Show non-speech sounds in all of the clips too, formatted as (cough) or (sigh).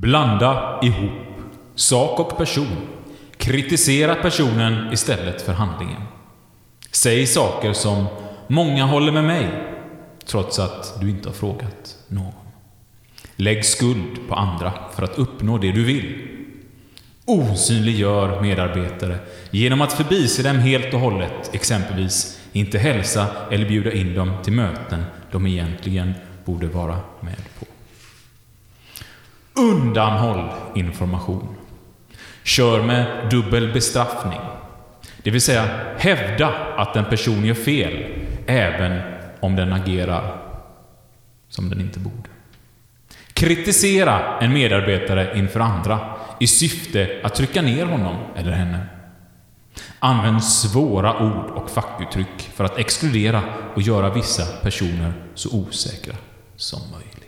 Blanda ihop sak och person. Kritisera personen istället för handlingen. Säg saker som “Många håller med mig” trots att du inte har frågat någon. Lägg skuld på andra för att uppnå det du vill. Osynliggör medarbetare genom att förbise dem helt och hållet, exempelvis inte hälsa eller bjuda in dem till möten de egentligen borde vara med på. Undanhåll information. Kör med dubbel bestraffning. Det vill säga, hävda att en person gör fel, även om den agerar som den inte borde. Kritisera en medarbetare inför andra i syfte att trycka ner honom eller henne. Använd svåra ord och fackuttryck för att exkludera och göra vissa personer så osäkra som möjligt.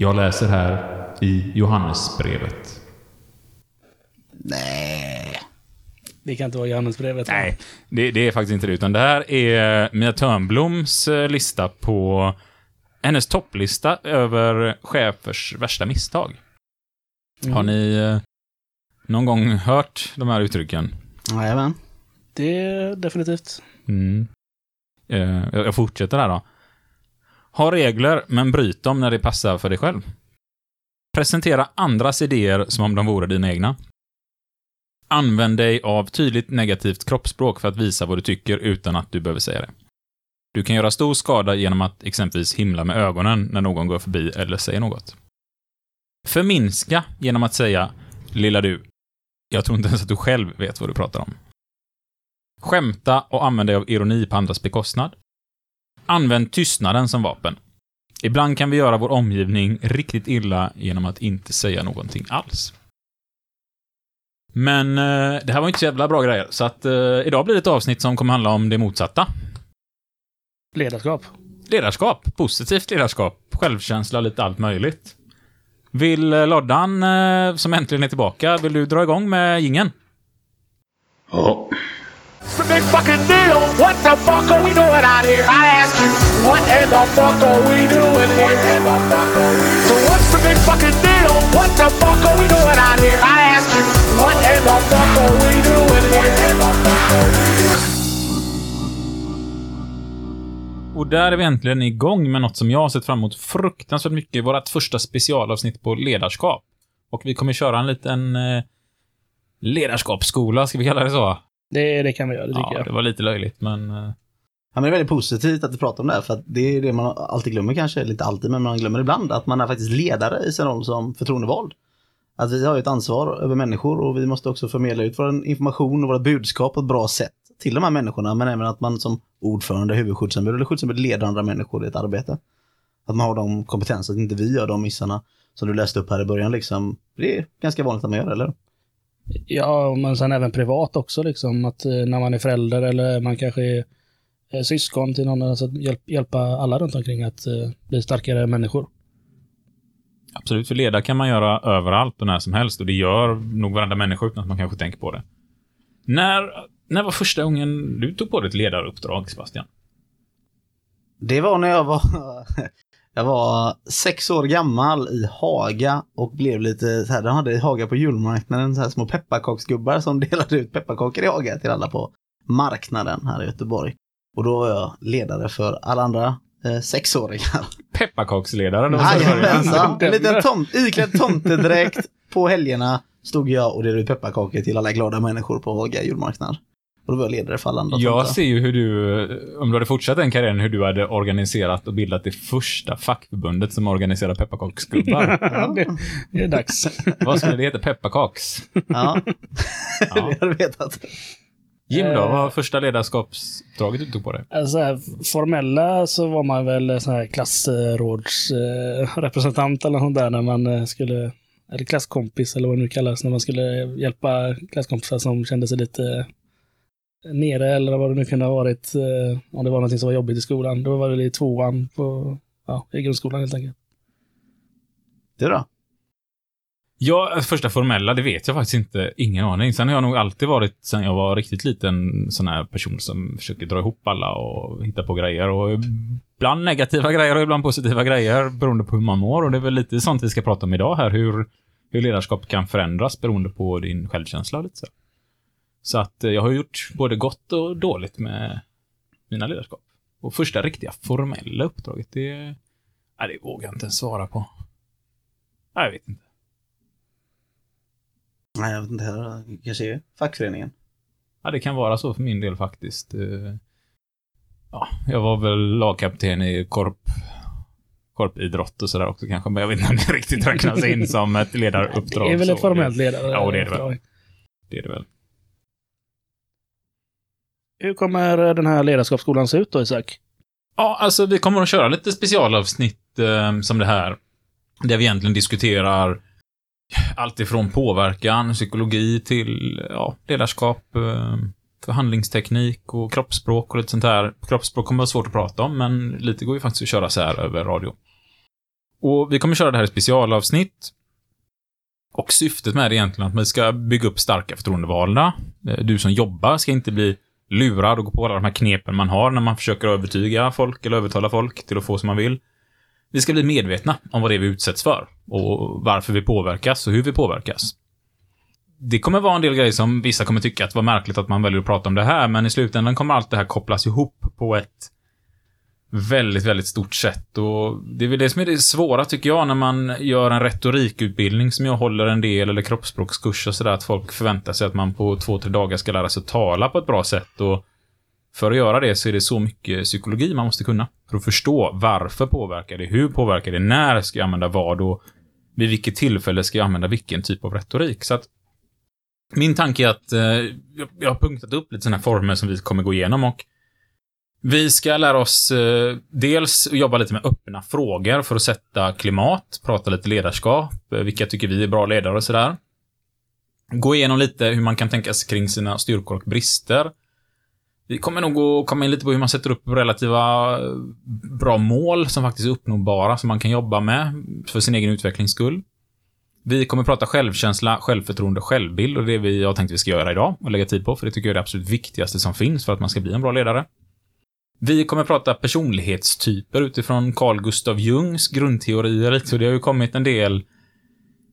Jag läser här i Johannesbrevet. Nej. Det kan inte vara Johannesbrevet. Nej, det, det är faktiskt inte det. Utan det här är Mia Törnbloms eh, lista på hennes topplista över chefers värsta misstag. Mm. Har ni eh, någon gång hört de här uttrycken? Jajamän. Det är definitivt. Mm. Eh, jag jag fortsätter här då. Ha regler, men bryt dem när det passar för dig själv. Presentera andras idéer som om de vore dina egna. Använd dig av tydligt negativt kroppsspråk för att visa vad du tycker utan att du behöver säga det. Du kan göra stor skada genom att exempelvis himla med ögonen när någon går förbi eller säger något. Förminska genom att säga ”Lilla du, jag tror inte ens att du själv vet vad du pratar om”. Skämta och använd dig av ironi på andras bekostnad. Använd tystnaden som vapen. Ibland kan vi göra vår omgivning riktigt illa genom att inte säga någonting alls. Men eh, det här var inte så jävla bra grejer, så att eh, idag blir det ett avsnitt som kommer handla om det motsatta. Ledarskap. Ledarskap, positivt ledarskap, självkänsla, lite allt möjligt. Vill eh, Loddan, eh, som äntligen är tillbaka, vill du dra igång med gingen? Ja. It's a big fucking deal. What the fuck are we doing out here? I ask you, what in the fuck are we doing here? What in the fuck are we doing? So what's the big fucking deal? What the fuck are we doing out here? I ask you, what in the fuck are we doing here? What in the fuck are we Och där är vi äntligen igång med något som jag har sett fram emot fruktansvärt mycket, vårt första specialavsnitt på ledarskap. Och vi kommer köra en liten eh, ledarskapsskola, ska vi kalla det så? Det, det kan vi göra, det tycker Ja, jag. det var lite löjligt, men... Eh, Ja, men det är väldigt positivt att du pratar om det här, för att det är det man alltid glömmer kanske, eller inte alltid, men man glömmer ibland, att man är faktiskt ledare i sin roll som förtroendevald. Att vi har ju ett ansvar över människor och vi måste också förmedla ut vår information och våra budskap på ett bra sätt till de här människorna, men även att man som ordförande, huvudskyddsombud eller skyddsombud leder andra människor i ett arbete. Att man har de kompetenser, att inte vi gör de missarna som du läste upp här i början liksom. Det är ganska vanligt att man gör, eller? Ja, men sen även privat också liksom. Att eh, när man är förälder eller man kanske är eh, syskon till någon, alltså hjälp, hjälpa alla runt omkring att eh, bli starkare människor. absolut, för leda kan man göra överallt och när som helst och det gör nog varenda människa utan att man kanske tänker på det. När, när var första gången du tog på dig ett ledaruppdrag, Sebastian? Det var när jag var, jag var sex år gammal i Haga och blev lite så här, de hade i Haga på julmarknaden så här små pepparkaksgubbar som (laughs) delade ut pepparkakor i Haga till alla på marknaden här i Göteborg. Och då var jag ledare för alla andra eh, sexåringar. (laughs) Pepparkaksledare? det var så det började. Jajamensan, (laughs) en liten tomt, iklädd tomtedräkt på helgerna stod jag och delade ut pepparkakor till alla glada människor på Haga julmarknad. Och då var jag ledare för alla andra Jag tomtar. ser ju hur du, om du hade fortsatt den karriären, hur du hade organiserat och bildat det första fackförbundet som organiserar pepparkaksgubbar. (laughs) det, det är dags. (laughs) Vad skulle det heta? Pepparkaks? Ja, Ja. (laughs) det hade vetat. Jim då, Eh. vad var första ledarskapsuppdraget du tog på dig? Alltså, så här, formella så var man väl sån här klassrådsrepresentant eller något sånt där när man eh, skulle, eller klasskompis eller vad det nu kallas, när man skulle hjälpa klasskompisar som kände sig lite nere eller vad det nu kunde ha varit, eh, om det var någonting som var jobbigt i skolan. Då var det i tvåan på, ja, i grundskolan helt enkelt. Du då? Ja, första formella, det vet jag faktiskt inte. Ingen aning. Sen har jag nog alltid varit, sen jag var riktigt liten, sån här person som försöker dra ihop alla och hitta på grejer. Och ibland negativa grejer och ibland positiva grejer beroende på hur man mår. Och det är väl lite sånt vi ska prata om idag här. Hur, hur ledarskap kan förändras beroende på din självkänsla och lite så. Så att eh, jag har gjort både gott och dåligt med mina ledarskap. Och första riktiga formella uppdraget, det... Nej, det vågar jag inte ens svara på. Nej, jag vet inte. Nej, jag vet inte heller. Kanske fackföreningen. Ja, det kan vara så för min del faktiskt. Eh, Ja, jag var väl lagkapten i korp, korpidrott och sådär också kanske, men jag vet inte om det riktigt räknas in som ett (laughs) ledaruppdrag. Det är väl ett formellt ledare? Ja, det är det väl. Det är det väl. Hur kommer den här ledarskapsskolan se ut då, Isak? Ja, alltså vi kommer att köra lite specialavsnitt eh, som det här. Där vi egentligen diskuterar allt ifrån påverkan, psykologi till ja, ledarskap, eh, förhandlingsteknik och kroppsspråk och lite sånt här. Kroppsspråk kommer vara svårt att prata om, men lite går ju faktiskt att köra så här över radio. Och vi kommer köra det här i specialavsnitt. Och syftet med det är egentligen att vi ska bygga upp starka förtroendevalda. Eh, du som jobbar ska inte bli lurad och gå på alla de här knepen man har när man försöker övertyga folk eller övertala folk till att få som man vill. Vi ska bli medvetna om vad det är vi utsätts för och varför vi påverkas och hur vi påverkas. Det kommer vara en del grejer som vissa kommer tycka att det var märkligt att man väljer att prata om det här, men i slutändan kommer allt det här kopplas ihop på ett väldigt, väldigt stort sätt och det är väl det som är det svåra tycker jag när man gör en retorikutbildning som jag håller en del eller kroppsspråkskurs och sådär att folk förväntar sig att man på två, tre dagar ska lära sig att tala på ett bra sätt och för att göra det så är det så mycket psykologi man måste kunna. För att förstå varför påverkar det, hur påverkar det, när ska jag använda vad och vid vilket tillfälle ska jag använda vilken typ av retorik. Så att min tanke är att eh, jag- jag har punktat upp lite sådana här former som vi kommer gå igenom och vi ska lära oss eh, dels jobba lite med öppna frågor för att sätta klimat, prata lite ledarskap, eh, vilka tycker vi är bra ledare och sådär. Gå igenom lite hur man kan tänka sig kring sina styrkor och brister. Vi kommer nog att komma in lite på hur man sätter upp relativa eh, bra mål som faktiskt är uppnåbara, som man kan jobba med för sin egen utvecklings skull. Vi kommer prata självkänsla, självförtroende självbild och det är det vi har tänkt vi ska göra idag och lägga tid på, för det tycker jag är det absolut viktigaste som finns för att man ska bli en bra ledare. Vi kommer prata personlighetstyper utifrån Carl Gustav Jungs grundteorier lite, och det har ju kommit en del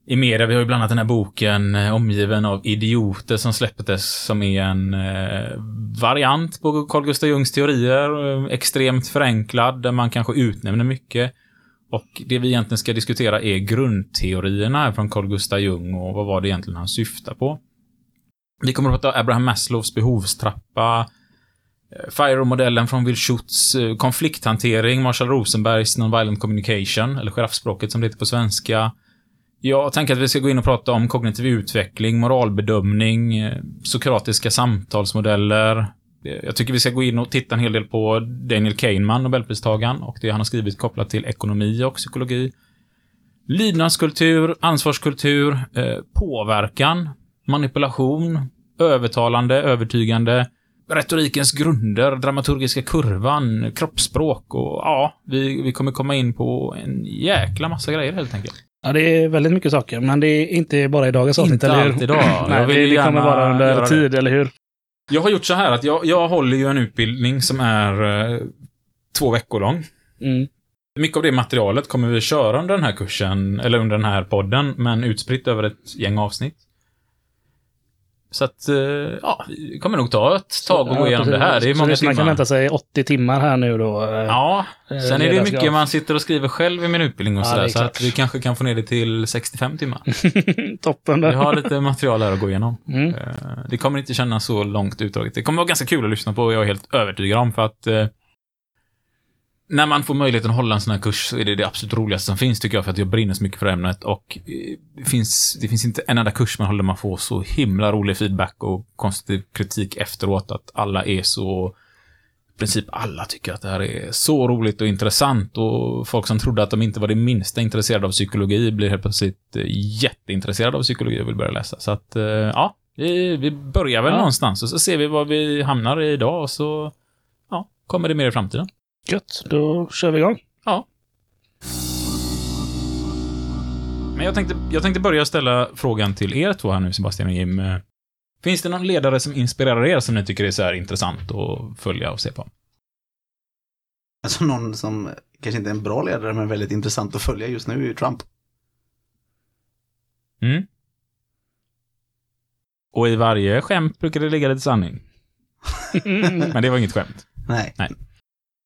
i media. Vi har ju bland annat den här boken eh, Omgiven av idioter som släpptes som är en eh, variant på Carl Gustav Jungs teorier. Eh, extremt förenklad, där man kanske utnämner mycket. Och det vi egentligen ska diskutera är grundteorierna från Carl Gustav Jung och vad var det egentligen han syftar på. Vi kommer att prata Abraham Maslows behovstrappa, eh, FIRO-modellen från Will Schutz, eh, konflikthantering, Marshall Rosenbergs Nonviolent Communication, eller giraffspråket som det heter på svenska. Jag tänker att vi ska gå in och prata om kognitiv utveckling, moralbedömning, eh, sokratiska samtalsmodeller. Eh, jag tycker vi ska gå in och titta en hel del på Daniel Kahneman, Nobelpristagaren, och det han har skrivit kopplat till ekonomi och psykologi. Lydnadskultur, ansvarskultur, påverkan, manipulation, övertalande, övertygande, retorikens grunder, dramaturgiska kurvan, kroppsspråk och ja, vi, vi kommer komma in på en jäkla massa grejer helt enkelt. Ja, det är väldigt mycket saker, men det är inte bara i dagens avsnitt, Inte eller hur? allt idag. (laughs) Nej, det, det kommer vara under göra det. tid, eller hur? Jag har gjort så här att jag, jag håller ju en utbildning som är eh, två veckor lång. Mm. Mycket av det materialet kommer vi köra under den här kursen, eller under den här podden, men utspritt över ett gäng avsnitt. Så att, eh, ja, vi kommer nog ta ett tag och gå igenom det här. Det är Så många man kan timmar. vänta sig 80 timmar här nu då. eh, Ja, eh, sen är det mycket man sitter och skriver själv i min utbildning och Ja, sådär, det är så att vi kanske kan få ner det till 65 timmar. (laughs) Toppen. Vi har lite material här att gå igenom. Mm. Det kommer inte kännas så långt utdraget. Det kommer vara ganska kul att lyssna på, jag är helt övertygad om, för att när man får möjligheten att hålla en sån här kurs så är det det absolut roligaste som finns, tycker jag, för att jag brinner så mycket för ämnet. Och eh, det finns, det finns inte en enda kurs man håller man får så himla rolig feedback och konstruktiv kritik efteråt, att alla är så i princip alla tycker att det här är så roligt och intressant och folk som trodde att de inte var det minsta intresserade av psykologi blir helt plötsligt eh, jätteintresserade av psykologi och vill börja läsa. Så att, eh, ja, vi, vi börjar väl Ja. någonstans och så ser vi var vi hamnar idag och så, ja, kommer det mer i framtiden. Gött, då kör vi igång. Ja. Men jag tänkte, jag tänkte börja ställa frågan till er två här nu, Sebastian och Jim. Finns det någon ledare som inspirerar er som ni tycker är så här intressant att följa och se på? Alltså någon som kanske inte är en bra ledare men väldigt intressant att följa just nu är ju Trump. Mm. Och i varje skämt brukar det ligga lite sanning. (laughs) Men det var inget skämt. Nej,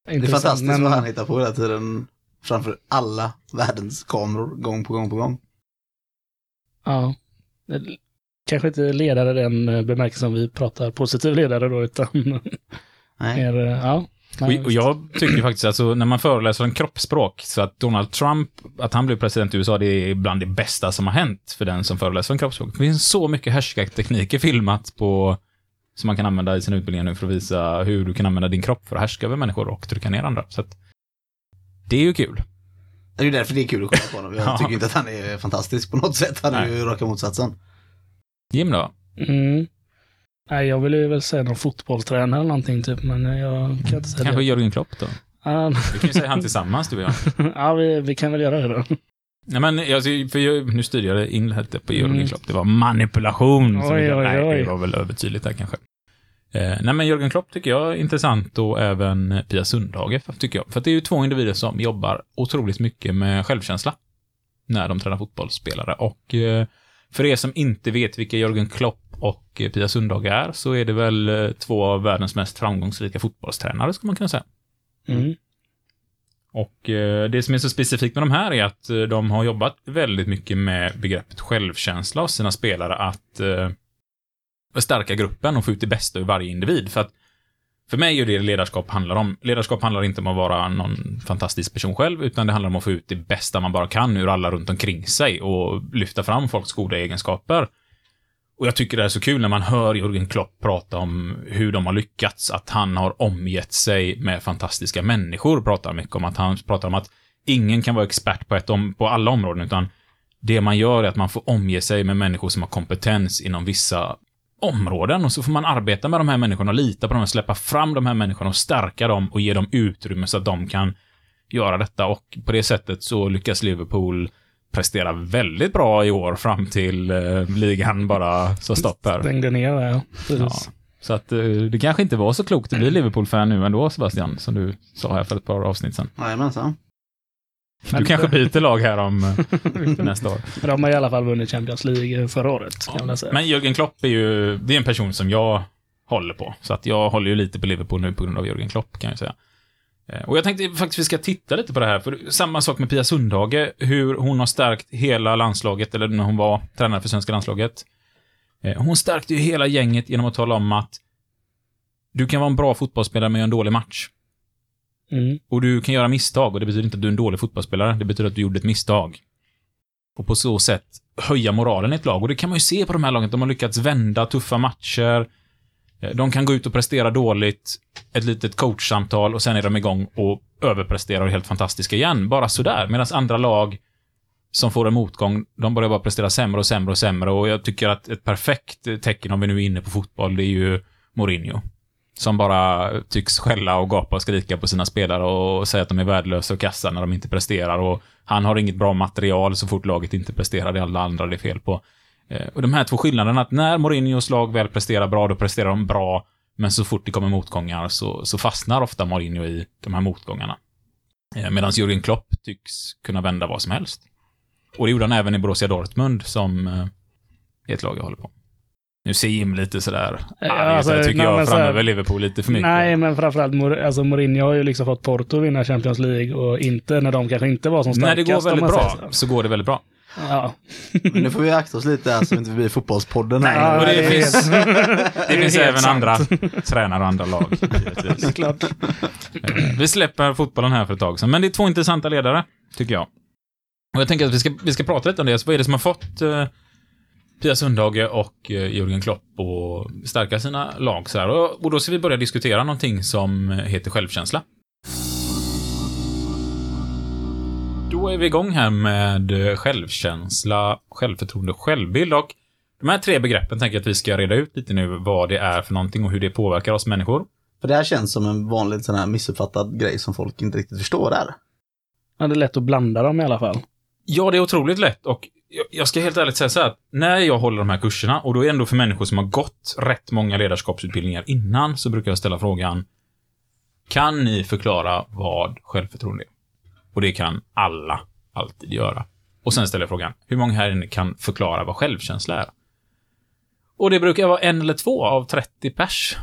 det är fantastiskt men- vad han hittar på hela tiden. Framför alla världens kameror, gång på gång på gång. Ja. Kanske inte ledare den eh, bemärkelsen som vi pratar positiv ledare då, utan (laughs) Nej. mer, eh, ja. Nej, Och, och jag tycker faktiskt, alltså, när man föreläser om kroppsspråk, så att Donald Trump, att han blev president i USA, det är bland det bästa som har hänt för den som föreläser om kroppsspråk. Det finns så mycket härskartekniker filmat på, som man kan använda i sin utbildning nu för att visa hur du kan använda din kropp för att härska över människor och trycka ner andra. Så att, det är ju kul. Det är ju därför det är kul att kolla på honom. Jag (laughs) Ja. tycker inte att han är fantastisk på något sätt. Han är Nej. ju raka motsatsen. Jim då? Mm. Nej, jag ville ju väl säga någon fotbollstränare eller någonting typ, men jag kan inte säga Kanske det. Jörgen Klopp då? Ja, Vi kan ju säga han (laughs) tillsammans, du och jag. ja vi, vi kan väl göra det då. Nej, men jag, för jag, nu styrde jag in lite på Jörgen Mm. Klopp. Det var manipulation. som Oj, vi- oj, nej, oj. det var väl övertydligt där kanske. Eh, nej, men Jörgen Klopp tycker jag är intressant och även Pia Sundhage, tycker jag. För det är ju två individer som jobbar otroligt mycket med självkänsla när de tränar fotbollsspelare. Och eh, för er som inte vet vilka Jörgen Klopp och Pia Sundhage är, så är det väl eh, två av världens mest framgångsrika fotbollstränare, skulle man kunna säga. Mm. Och eh, det som är så specifikt med de här är att eh, de har jobbat väldigt mycket med begreppet självkänsla hos sina spelare att eh, stärka gruppen och få ut det bästa ur varje individ. För att för mig är det ledarskap handlar om. Ledarskap handlar inte om att vara någon fantastisk person själv, utan det handlar om att få ut det bästa man bara kan ur alla runt omkring sig och lyfta fram folks goda egenskaper. Och jag tycker det är så kul när man hör Jörgen Klopp prata om hur de har lyckats, att han har omgett sig med fantastiska människor, pratar mycket om att han pratar om att ingen kan vara expert på, ett om, på alla områden, utan det man gör är att man får omge sig med människor som har kompetens inom vissa områden och så får man arbeta med de här människorna lita på dem och släppa fram de här människorna och stärka dem och ge dem utrymme så att de kan göra detta. Och på det sättet så lyckas Liverpool prestera väldigt bra i år fram till eh, ligan bara sa stopp här. Stängde ner det, ja. Ja. Precis. Så att eh, det kanske inte var så klokt att bli Liverpool-fan nu ändå, Sebastian, som du sa här för ett par avsnitt sedan. Jajamensan. Men- Du kanske byter lag här om eh, (laughs) nästa år. De har i alla fall vunnit Champions League förra året, kan man säga. Men Jörgen Klopp är ju, det är en person som jag håller på. Så att jag håller ju lite på Liverpool nu på grund av Jörgen Klopp, kan jag säga. Eh, Och jag tänkte faktiskt vi ska titta lite på det här, för samma sak med Pia Sundhage, hur hon har stärkt hela landslaget, eller när hon var tränare för svenska landslaget. Eh, Hon stärkte ju hela gänget genom att tala om att du kan vara en bra fotbollsspelare men göra en dålig match. Mm. Och du kan göra misstag och det betyder inte att du är en dålig fotbollsspelare. Det betyder att du gjorde ett misstag. Och på så sätt höja moralen i ett lag. Och det kan man ju se på de här lagen. De har lyckats vända tuffa matcher. Eh, de kan gå ut och prestera dåligt. Ett litet coachsamtal och sen är de igång och överpresterar och är helt fantastiska igen. Bara sådär. Medan andra lag som får en motgång, de börjar bara prestera sämre och sämre och sämre. Och jag tycker att ett perfekt tecken om vi nu är inne på fotboll, det är ju Mourinho. Som bara tycks skälla och gapa och skrika på sina spelare och säga att de är värdelösa och kassa när de inte presterar. Och han har inget bra material så fort laget inte presterar, det är alla andra det är fel på. Eh, Och de här två skillnaderna, att när Mourinhos lag väl presterar bra, då presterar de bra. Men så fort det kommer motgångar så, så fastnar ofta Mourinho i de här motgångarna. Medan Jürgen Klopp tycks kunna vända vad som helst. Och det gjorde han även i Borussia Dortmund, som eh, är ett lag jag håller på. Nu ser Jim lite sådär, arg alltså, jag tycker nej, jag framöver Liverpool lite för mycket. Nej, men framförallt alltså Mourinho har ju liksom fått Porto vinna Champions League och inte när de kanske inte var som När starkast. det går väldigt bra, så går det väldigt bra. Ja. Men nu får vi akta oss lite här så vi inte blir fotbollspodden här. Ja, och det det är finns, det finns även sant. andra tränare och andra lag, Det är givetvis. klart. Eh, Vi släpper fotbollen här för ett tag sedan, men det är två intressanta ledare, tycker jag. Och jag tänker att vi ska, vi ska prata lite om det. Så vad är det som har fått eh, Pia Sundhage och eh, Jörgen Klopp att stärka sina lag så här? Och, och då ska vi börja diskutera någonting som heter självkänsla. Då är vi igång här med eh, självkänsla, självförtroende och självbild. Och de här tre begreppen tänker jag att vi ska reda ut lite nu vad det är för någonting och hur det påverkar oss människor. För det här känns som en vanlig sån här missuppfattad grej som folk inte riktigt förstår där. Ja, det är lätt att blanda dem i alla fall. Ja, det är otroligt lätt och jag- jag ska helt ärligt säga så här att när jag håller de här kurserna, och då är det ändå för människor som har gått rätt många ledarskapsutbildningar innan, så brukar jag ställa frågan Kan ni förklara vad självförtroende är? Och det kan alla alltid göra. Och sen ställer jag frågan, hur många här inne kan förklara vad självkänsla är? Och det brukar vara en eller två av 30 pers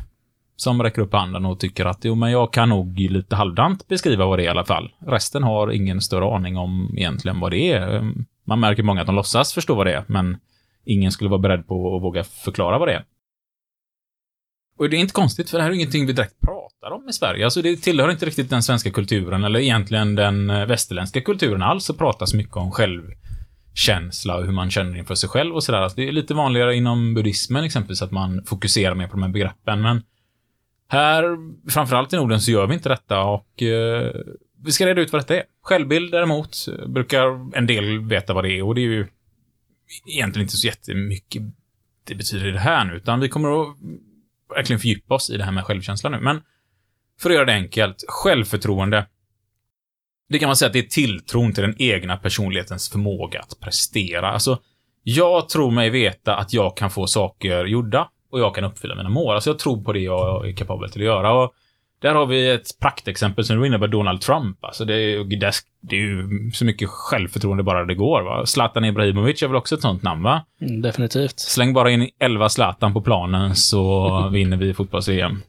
som räcker upp handen och tycker att jo, men jag kan nog lite halvdant beskriva vad det är i alla fall. Resten har ingen större aning om egentligen vad det är. Ehm, man märker många att de låtsas förstå vad det är, men ingen skulle vara beredd på att våga förklara vad det är. Och det är inte konstigt, för det här är ingenting vi direkt pratar pratar om i Sverige. Alltså det tillhör inte riktigt den svenska kulturen, eller egentligen den eh, västerländska kulturen alls, att pratas mycket om självkänsla och hur man känner inför sig själv och sådär. Alltså det är lite vanligare inom buddhismen exempelvis, att man fokuserar mer på de här begreppen, men här, framförallt i Norden, så gör vi inte detta och eh, vi ska reda ut vad detta är. Självbild däremot, brukar en del veta vad det är och det är ju egentligen inte så jättemycket det betyder det här nu, utan vi kommer att verkligen fördjupa oss i det här med självkänsla nu. Men för att göra det enkelt, självförtroende. Det kan man säga att det är tilltron till den egna personlighetens förmåga att prestera. Alltså, jag tror mig veta att jag kan få saker gjorda och jag kan uppfylla mina mål. Alltså, jag tror på det jag är kapabel till att göra. Och där har vi ett praktexempel som innebär Donald Trump. Alltså, det är, det är- det är ju så mycket självförtroende bara det går. Va? Zlatan Ibrahimovic är väl också ett sånt namn, va? Mm, definitivt. Släng bara in 11 Zlatan på planen så (laughs) vinner vi fotbolls-EM.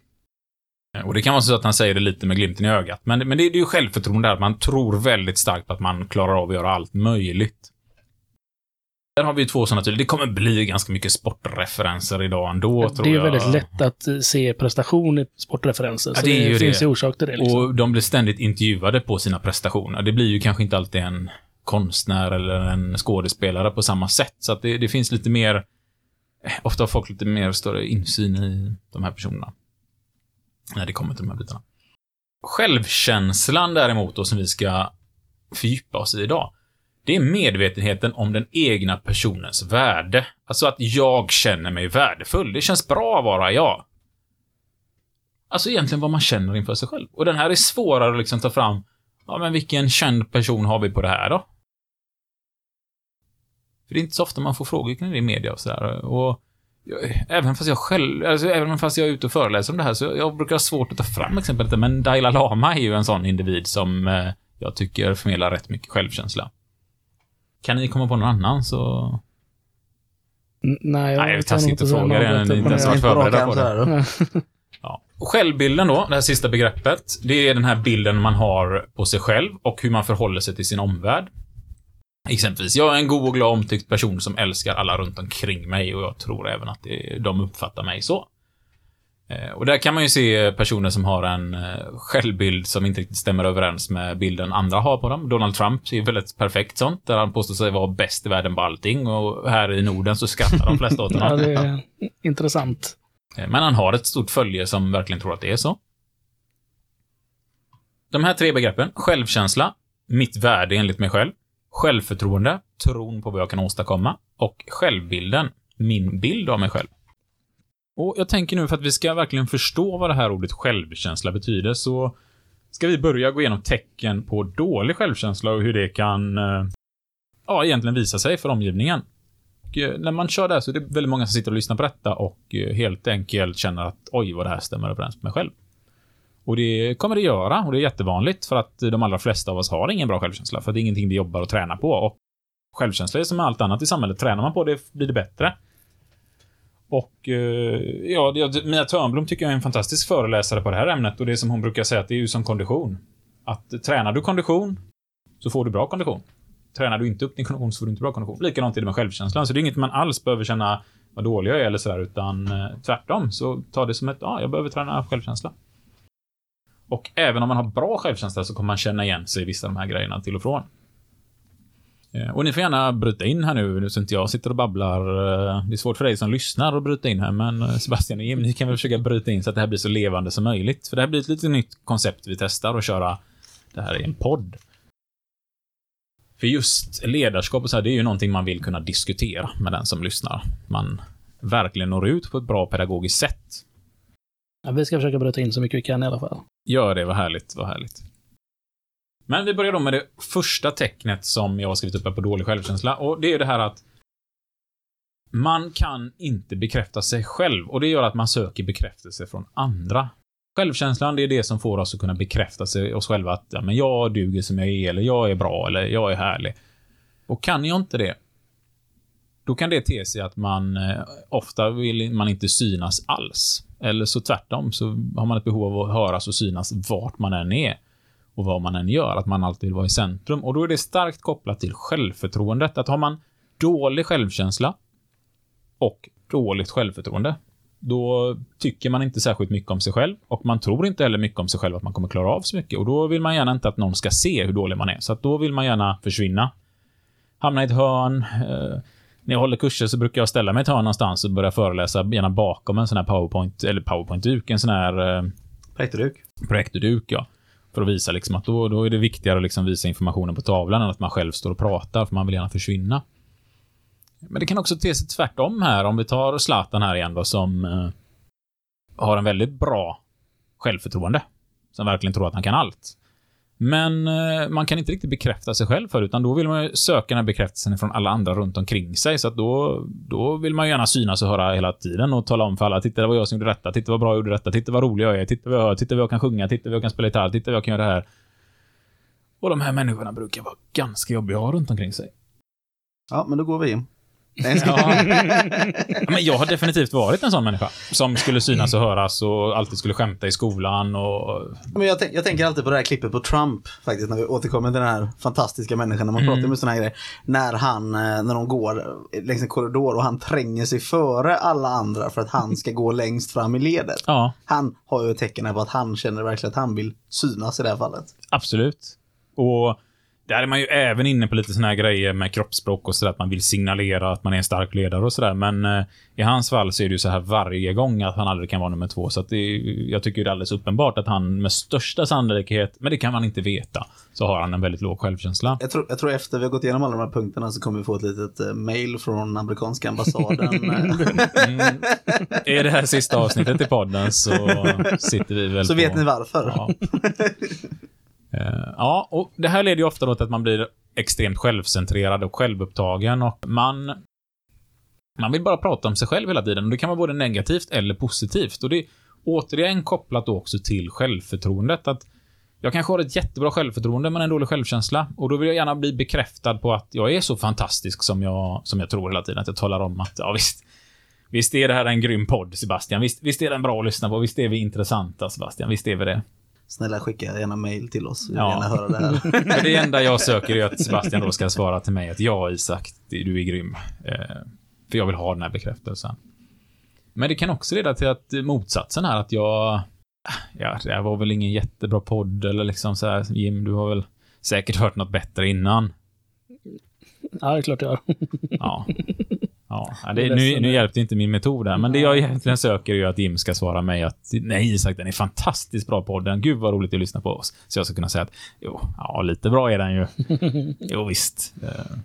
Och det kan vara så att han säger det lite med glimten i ögat. Men, men det, det är ju självförtroende där, att man tror väldigt starkt på att man klarar av att göra allt möjligt. Där har vi två sådana tydliga. Det kommer bli ganska mycket sportreferenser idag ändå, tror det är jag. väldigt lätt att eh, se prestation i sportreferenser. Ja, så det är det, ju finns det. ju orsak till det. Liksom. Och de blir ständigt intervjuade på sina prestationer. Det blir ju kanske inte alltid en konstnär eller en skådespelare på samma sätt. Så att det, det finns lite mer... eh, Ofta har folk lite mer större insyn i de här personerna. När det kommer till de här bitarna. Självkänslan däremot, då, som vi ska fördjupa oss i idag. Det är medvetenheten om den egna personens värde. Alltså att jag känner mig värdefull. Det känns bra att vara jag. Alltså egentligen vad man känner inför sig själv. Och den här är svårare att liksom ta fram. Ja, men vilken känd person har vi på det här då? För det är inte så ofta man får frågor kring det i media och sådär. Och även fast jag själv, alltså även fast jag är ute och föreläser om det här, så jag brukar ha svårt att ta fram exempel. Men Dalai Lama är ju en sån individ som eh, jag tycker förmedlar rätt mycket självkänsla. Kan ni komma på någon annan så... Nej, jag Nej, är kan inte fråga det, ni inte ens varit förberedda på det. (laughs) Ja. Självbilden då, det här sista begreppet, det är den här bilden man har på sig själv och hur man förhåller sig till sin omvärld. Exempelvis, jag är en god och glad omtyckt person som älskar alla runt omkring mig och jag tror även att det, de uppfattar mig så. Eh, Och där kan man ju se personer som har en eh, självbild som inte riktigt stämmer överens med bilden andra har på dem. Donald Trump är väldigt perfekt sånt, där han påstår sig vara bäst i världen på allting och här i Norden så skrattar de flesta åt (laughs) Ja, honom. det är intressant. Eh, Men han har ett stort följe som verkligen tror att det är så. De här tre begreppen, självkänsla, mitt värde enligt mig själv, självförtroende, tron på vad jag kan åstadkomma, och självbilden, min bild av mig själv. Och jag tänker nu för att vi ska verkligen förstå vad det här ordet självkänsla betyder, så ska vi börja gå igenom tecken på dålig självkänsla och hur det kan, eh, ja, egentligen visa sig för omgivningen. Och eh, när man kör det här så är det väldigt många som sitter och lyssnar på detta och eh, helt enkelt känner att oj, vad det här stämmer överens med mig själv. Och det kommer det göra och det är jättevanligt för att de allra flesta av oss har ingen bra självkänsla för det är ingenting vi jobbar och tränar på. Och självkänsla är som med allt annat i samhället. Tränar man på det blir det bättre. Och eh, ja, Mia Törnblom tycker jag är en fantastisk föreläsare på det här ämnet och det som hon brukar säga att det är ju som kondition. Att tränar du kondition så får du bra kondition. Tränar du inte upp din kondition så får du inte bra kondition. Likadant är det med självkänslan. Så det är inget man alls behöver känna vad dålig jag är eller sådär, utan eh, tvärtom. Så ta det som ett, ja, jag behöver träna självkänsla. Och även om man har bra självkänsla så kommer man känna igen sig i vissa av de här grejerna till och från. Eh, och ni får gärna bryta in här nu, så inte jag sitter och babblar. Eh, det är svårt för dig som lyssnar att bryta in här, men eh, Sebastian och Jim, ni kan väl försöka bryta in så att det här blir så levande som möjligt. För det här blir ett lite nytt koncept vi testar och köra det här i en podd. För just ledarskap och så här, det är ju någonting man vill kunna diskutera med den som lyssnar. Man verkligen når ut på ett bra pedagogiskt sätt. Ja, vi ska försöka bryta in så mycket vi kan i alla fall. Gör det, vad härligt, vad härligt. Men vi börjar då med det första tecknet som jag har skrivit upp här på dålig självkänsla. Och det är det här att man kan inte bekräfta sig själv och det gör att man söker bekräftelse från andra. Självkänslan, det är det som får oss att kunna bekräfta sig oss själva att ja, men jag duger som jag är, eller jag är bra, eller jag är härlig. Och kan jag inte det, då kan det te sig att man eh, ofta vill man inte synas alls. Eller så tvärtom, så har man ett behov av att höras och synas vart man än är och vad man än gör, att man alltid vill vara i centrum. Och då är det starkt kopplat till självförtroendet. Att har man dålig självkänsla och dåligt självförtroende, då tycker man inte särskilt mycket om sig själv och man tror inte heller mycket om sig själv att man kommer klara av så mycket. Och då vill man gärna inte att någon ska se hur dålig man är, så att då vill man gärna försvinna. Hamna i ett hörn. Eh, när jag håller kurser så brukar jag ställa mig ett hörn någonstans och börja föreläsa, gärna bakom en sån här powerpoint, eller powerpoint-duk, en sån här eh, Projektorduk. projektorduk, ja. För att visa liksom att då, då är det viktigare att liksom visa informationen på tavlan än att man själv står och pratar, för man vill gärna försvinna. Men det kan också te sig tvärtom här, om vi tar Zlatan här igen då, som eh, har en väldigt bra självförtroende. Som verkligen tror att han kan allt. Men eh, man kan inte riktigt bekräfta sig själv för utan då vill man ju söka den här bekräftelsen från alla andra runt omkring sig. Så att då, då vill man ju gärna synas och höra hela tiden och tala om för alla. Titta, det var jag som gjorde detta. Titta vad bra jag gjorde detta. Titta vad rolig jag är. Titta vad jag hör. Titta vad jag kan sjunga. Titta vad jag kan spela gitarr. Titta vad jag kan göra det här. Och de här människorna brukar vara ganska jobbiga att ha runt omkring sig. Ja, men då går vi in. (laughs) Ja. Men jag har definitivt varit en sån människa. Som skulle synas och höras och alltid skulle skämta i skolan och... Men jag, tänk, jag tänker alltid på det här klippet på Trump faktiskt, när vi återkommer till den här fantastiska människan, när man Mm. pratar med sådana här grejer. När han, eh, när de går längs en korridor och han tränger sig före alla andra för att han ska gå längst fram i ledet. Ja, Han har ju ett tecken på att han känner verkligen att han vill synas i det här fallet. absolut. Och där är man ju även inne på lite såna här grejer med kroppsspråk och sådär, att man vill signalera att man är en stark ledare och sådär. Men eh, i hans fall så är det ju så här varje gång att han aldrig kan vara nummer två. Så att det jag tycker det är alldeles uppenbart att han med största sannolikhet, men det kan man inte veta, så har han en väldigt låg självkänsla. Jag tror, jag tror efter vi har gått igenom alla de här punkterna så kommer vi få ett litet eh, mail från amerikanska ambassaden. (laughs) Mm. Är det här sista avsnittet i podden så sitter vi väl så på... vet ni varför. Ja. (laughs) Eh, ja, och det här leder ju ofta till att man blir extremt självcentrerad och självupptagen och man man vill bara prata om sig själv hela tiden. Och det kan vara både negativt eller positivt. Och det är återigen kopplat då också till självförtroendet. Att jag kanske har ett jättebra självförtroende men en dålig självkänsla. Och då vill jag gärna bli bekräftad på att jag är så fantastisk som jag, som jag tror hela tiden. Att jag talar om att, ja visst, visst är det här en grym podd Sebastian, visst, visst är den bra att lyssna på, visst är vi intressanta Sebastian, visst är vi det. Snälla skicka gärna mail till oss. Vi vill Ja. gärna höra det här. (laughs) För det enda jag söker är att Sebastian då ska svara till mig att ja, Isak, du är grym. Eh, för jag vill ha den här bekräftelsen. Men det kan också leda till att motsatsen här, att jag... Ja, det här var väl ingen jättebra podd eller liksom så här, Jim, du har väl säkert hört något bättre innan. Ja, det är klart jag har. Ja. Ja, ja, det, nu, nu hjälpte inte min metod här, men det jag egentligen söker är ju att Jim ska svara mig att nej Isak, den är fantastiskt bra podden. Gud vad roligt att lyssna på oss. Så jag ska kunna säga att jo, ja, lite bra är den ju. (laughs) Jo, visst. Eh,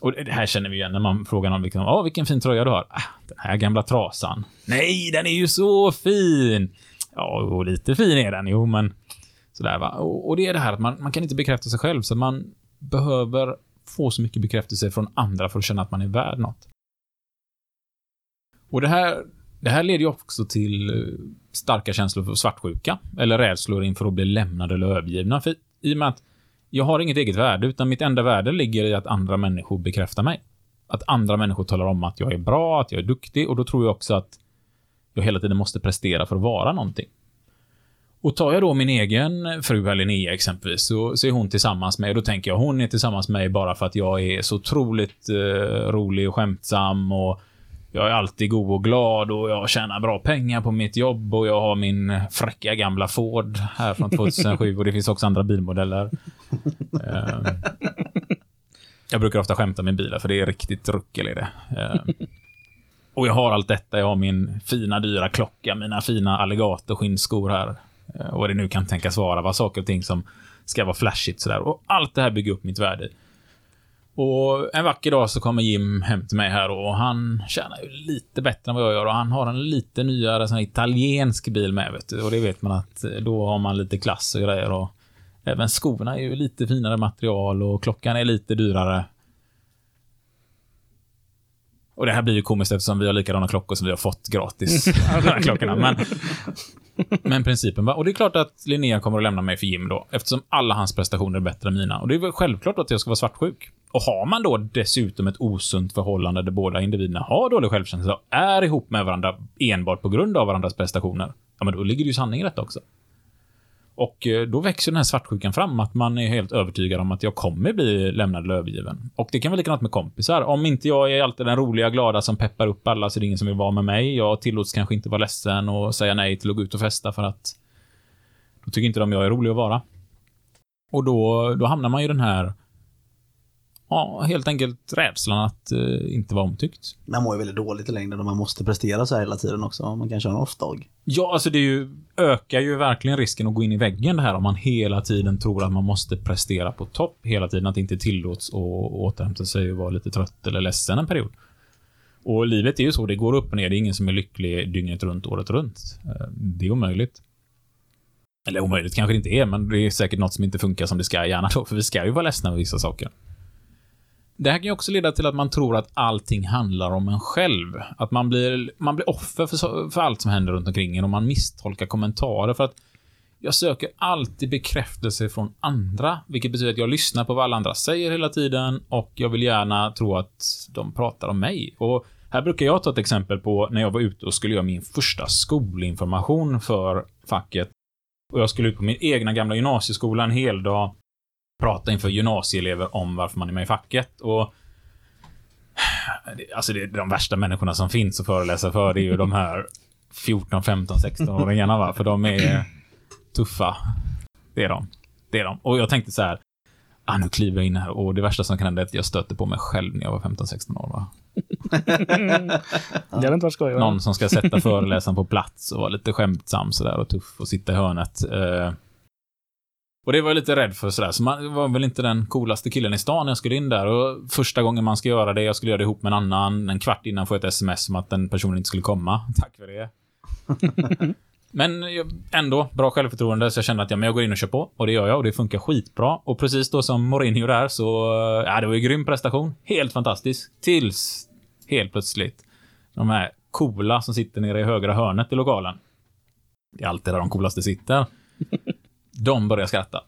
Och det här känner vi igen när man frågar någon liksom, Åh, vilken fin tröja du har. Ah, den här gamla trasan. Nej, den är ju så fin! Ja, och lite fin är den, jo, men sådär va. Och, och det är det här att man, man kan inte bekräfta sig själv, så man behöver få så mycket bekräftelse från andra för att känna att man är värd något. Och det här, det här leder ju också till eh, starka känslor för svartsjuka, eller rädslor inför att bli lämnade eller övergivna. För i och med att jag har inget eget värde, utan mitt enda värde ligger i att andra människor bekräftar mig. Att andra människor talar om att jag är bra, att jag är duktig, och då tror jag också att jag hela tiden måste prestera för att vara någonting. Och tar jag då min egen fru här, Linnea exempelvis, så, så är hon tillsammans med, och då tänker jag hon är tillsammans med mig bara för att jag är så otroligt eh, rolig och skämtsam och jag är alltid god och glad och jag tjänar bra pengar på mitt jobb och jag har min fräcka gamla Ford här från (laughs) 2007 och det finns också andra bilmodeller. Eh, jag brukar ofta skämta med bilar för det är riktigt ruckel i det. Eh, och jag har allt detta. Jag har min fina dyra klocka, mina fina alligatorskinnskor här. Eh, Och vad det nu kan tänkas vara. Vad saker och ting som ska vara flashigt sådär. Och allt det här bygger upp mitt värde. Och en vacker dag så kommer Jim hem till mig här och han tjänar ju lite bättre än vad jag gör och han har en lite nyare sån italiensk bil med vet du. Och det vet man att eh, då har man lite klass och grejer och Även skorna är ju lite finare material och klockan är lite dyrare. Och det här blir ju komiskt eftersom vi har likadana klockor som vi har fått gratis. (laughs) de här klockorna. Men, men principen var... Och det är klart att Linnea kommer att lämna mig för Jim då, eftersom alla hans prestationer är bättre än mina. Och det är väl självklart att jag ska vara svartsjuk. Och har man då dessutom ett osunt förhållande där båda individerna har dålig självkänsla och är ihop med varandra enbart på grund av varandras prestationer, ja, men då ligger det ju sanning i detta också. Och eh, då växer den här svartsjukan fram, att man är helt övertygad om att jag kommer bli lämnad eller övergiven. Och det kan vara likadant med kompisar. Om inte jag är alltid den roliga, glada som peppar upp alla så är det ingen som vill vara med mig. Jag tillåts kanske inte vara ledsen och säga nej till att gå ut och festa för att då tycker inte de jag är rolig att vara. Och då, då hamnar man ju i den här Ja, helt enkelt rädslan att eh, inte vara omtyckt. Man mår ju väldigt dåligt i längden om man måste prestera så här hela tiden också. Man kanske har en off-dag. Ja, alltså det ju, ökar ju verkligen risken att gå in i väggen det här om man hela tiden tror att man måste prestera på topp hela tiden, att det inte tillåts att återhämta sig och vara lite trött eller ledsen en period. Och livet är ju så, det går upp och ner, det är ingen som är lycklig dygnet runt, året runt. Eh, Det är omöjligt. Eller omöjligt kanske det inte är, men det är säkert något som inte funkar som det ska gärna då, för vi ska ju vara ledsna över vissa saker. Det här kan ju också leda till att man tror att allting handlar om en själv. Att man blir, man blir offer för, för allt som händer runt omkring en och man misstolkar kommentarer för att jag söker alltid bekräftelse från andra, vilket betyder att jag lyssnar på vad alla andra säger hela tiden och jag vill gärna tro att de pratar om mig. Och här brukar jag ta ett exempel på när jag var ute och skulle göra min första skolinformation för facket. Och jag skulle ut på min egna gamla gymnasieskola en hel dag prata inför gymnasieelever om varför man är med i facket. Och Alltså det är de värsta människorna som finns att föreläsa för, det är ju de här 14, 15, 16-åringarna va, för de är tuffa. Det är de. Det är de. Och jag tänkte så här, ah, nu kliver jag in här och det värsta som kan hända är att jag stöter på mig själv när jag var 15-16 år. Va? (laughs) Det hade inte varit skoj. va? Någon som ska sätta föreläsaren på plats och vara lite skämtsam sådär och tuff och sitta i hörnet. Eh, och det var jag lite rädd för sådär, så man var väl inte den coolaste killen i stan när jag skulle in där. Och första gången man ska göra det, jag skulle göra det ihop med en annan, en kvart innan får jag ett sms om att den personen inte skulle komma. (laughs) Tack för det. (laughs) Men ändå, bra självförtroende, så jag kände att ja, men jag går in och kör på. Och det gör jag och det funkar skitbra. Och precis då som Mourinho där så, ja, det var ju grym prestation. Helt fantastisk. Tills, helt plötsligt, de här coola som sitter nere i högra hörnet i lokalen. Det är alltid där de coolaste sitter. (laughs) De börjar skratta.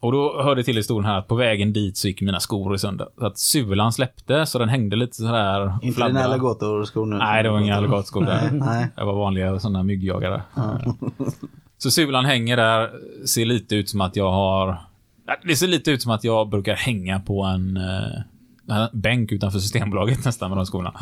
Och då hörde till historien här att på vägen dit så gick mina skor i sönder. Så att sulan släppte, så den hängde lite sådär. Inte dina fladdra. alligatorskor nu. Nej, det var inga alligatorskor där. (laughs) Nej. Jag var vanliga sådana myggjagare. Så sulan hänger där, ser lite ut som att jag har... Ja, Det ser lite ut som att jag brukar hänga på en, eh, en bänk utanför Systembolaget (laughs) nästan med de skorna.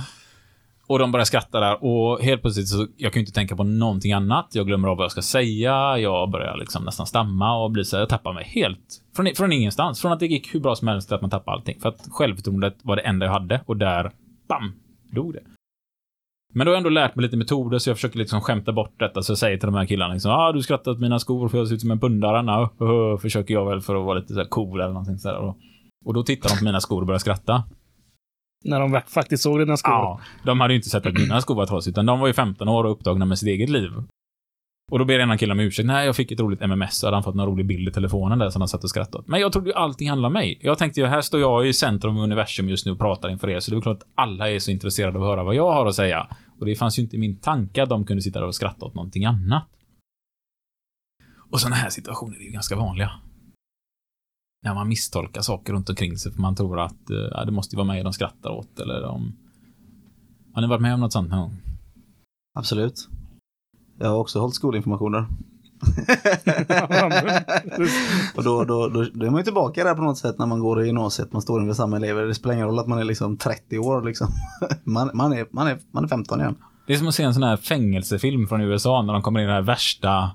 Och de börjar skratta där och helt plötsligt så, jag kan ju inte tänka på någonting annat. Jag glömmer av vad jag ska säga, jag börjar liksom nästan stamma och blir så här, jag tappar mig helt. Från, från ingenstans. Från att det gick hur bra som helst till att man tappar allting. För att självförtroendet var det enda jag hade och där, bam, dog det. Men då har jag ändå lärt mig lite metoder, så jag försöker liksom skämta bort detta. Så jag säger till de här killarna liksom, ah, du skrattar åt mina skor för jag ser ut som en pundare. Ja, uh, uh, försöker jag väl för att vara lite så här cool eller någonting sådär. Och, och då tittar de på mina skor och börjar skratta. När de faktiskt såg dina skor. Ja, de hade ju inte sett att mina skor var trasiga, utan de var ju 15 år och upptagna med sitt eget liv. Och då ber ena killen om ursäkt. Nej, jag fick ett roligt MMS, så hade han fått någon rolig bild i telefonen där som han satt och skrattade åt. Men jag trodde ju allting handlade om mig. Jag tänkte ju, här står jag i centrum av universum just nu och pratar inför er, så det är klart att alla är så intresserade av att höra vad jag har att säga. Och det fanns ju inte i min tanke att de kunde sitta där och skratta åt någonting annat. Och sådana här situationer är ju ganska vanliga. När man misstolkar saker runt omkring sig för man tror att eh, ja, det måste ju vara mig de skrattar åt eller de... Har ni varit med om något sånt någon gång? Absolut. Jag har också hållit skolinformationer. (laughs) Och då, då, då, då är man ju tillbaka där på något sätt när man går i gymnasiet. Man står inför samma elever. Det spelar ingen roll att man är liksom 30 år liksom. (laughs) Man, man, är, man, är, man är 15 igen. Det är som att se en sån här fängelsefilm från USA när de kommer in i det här värsta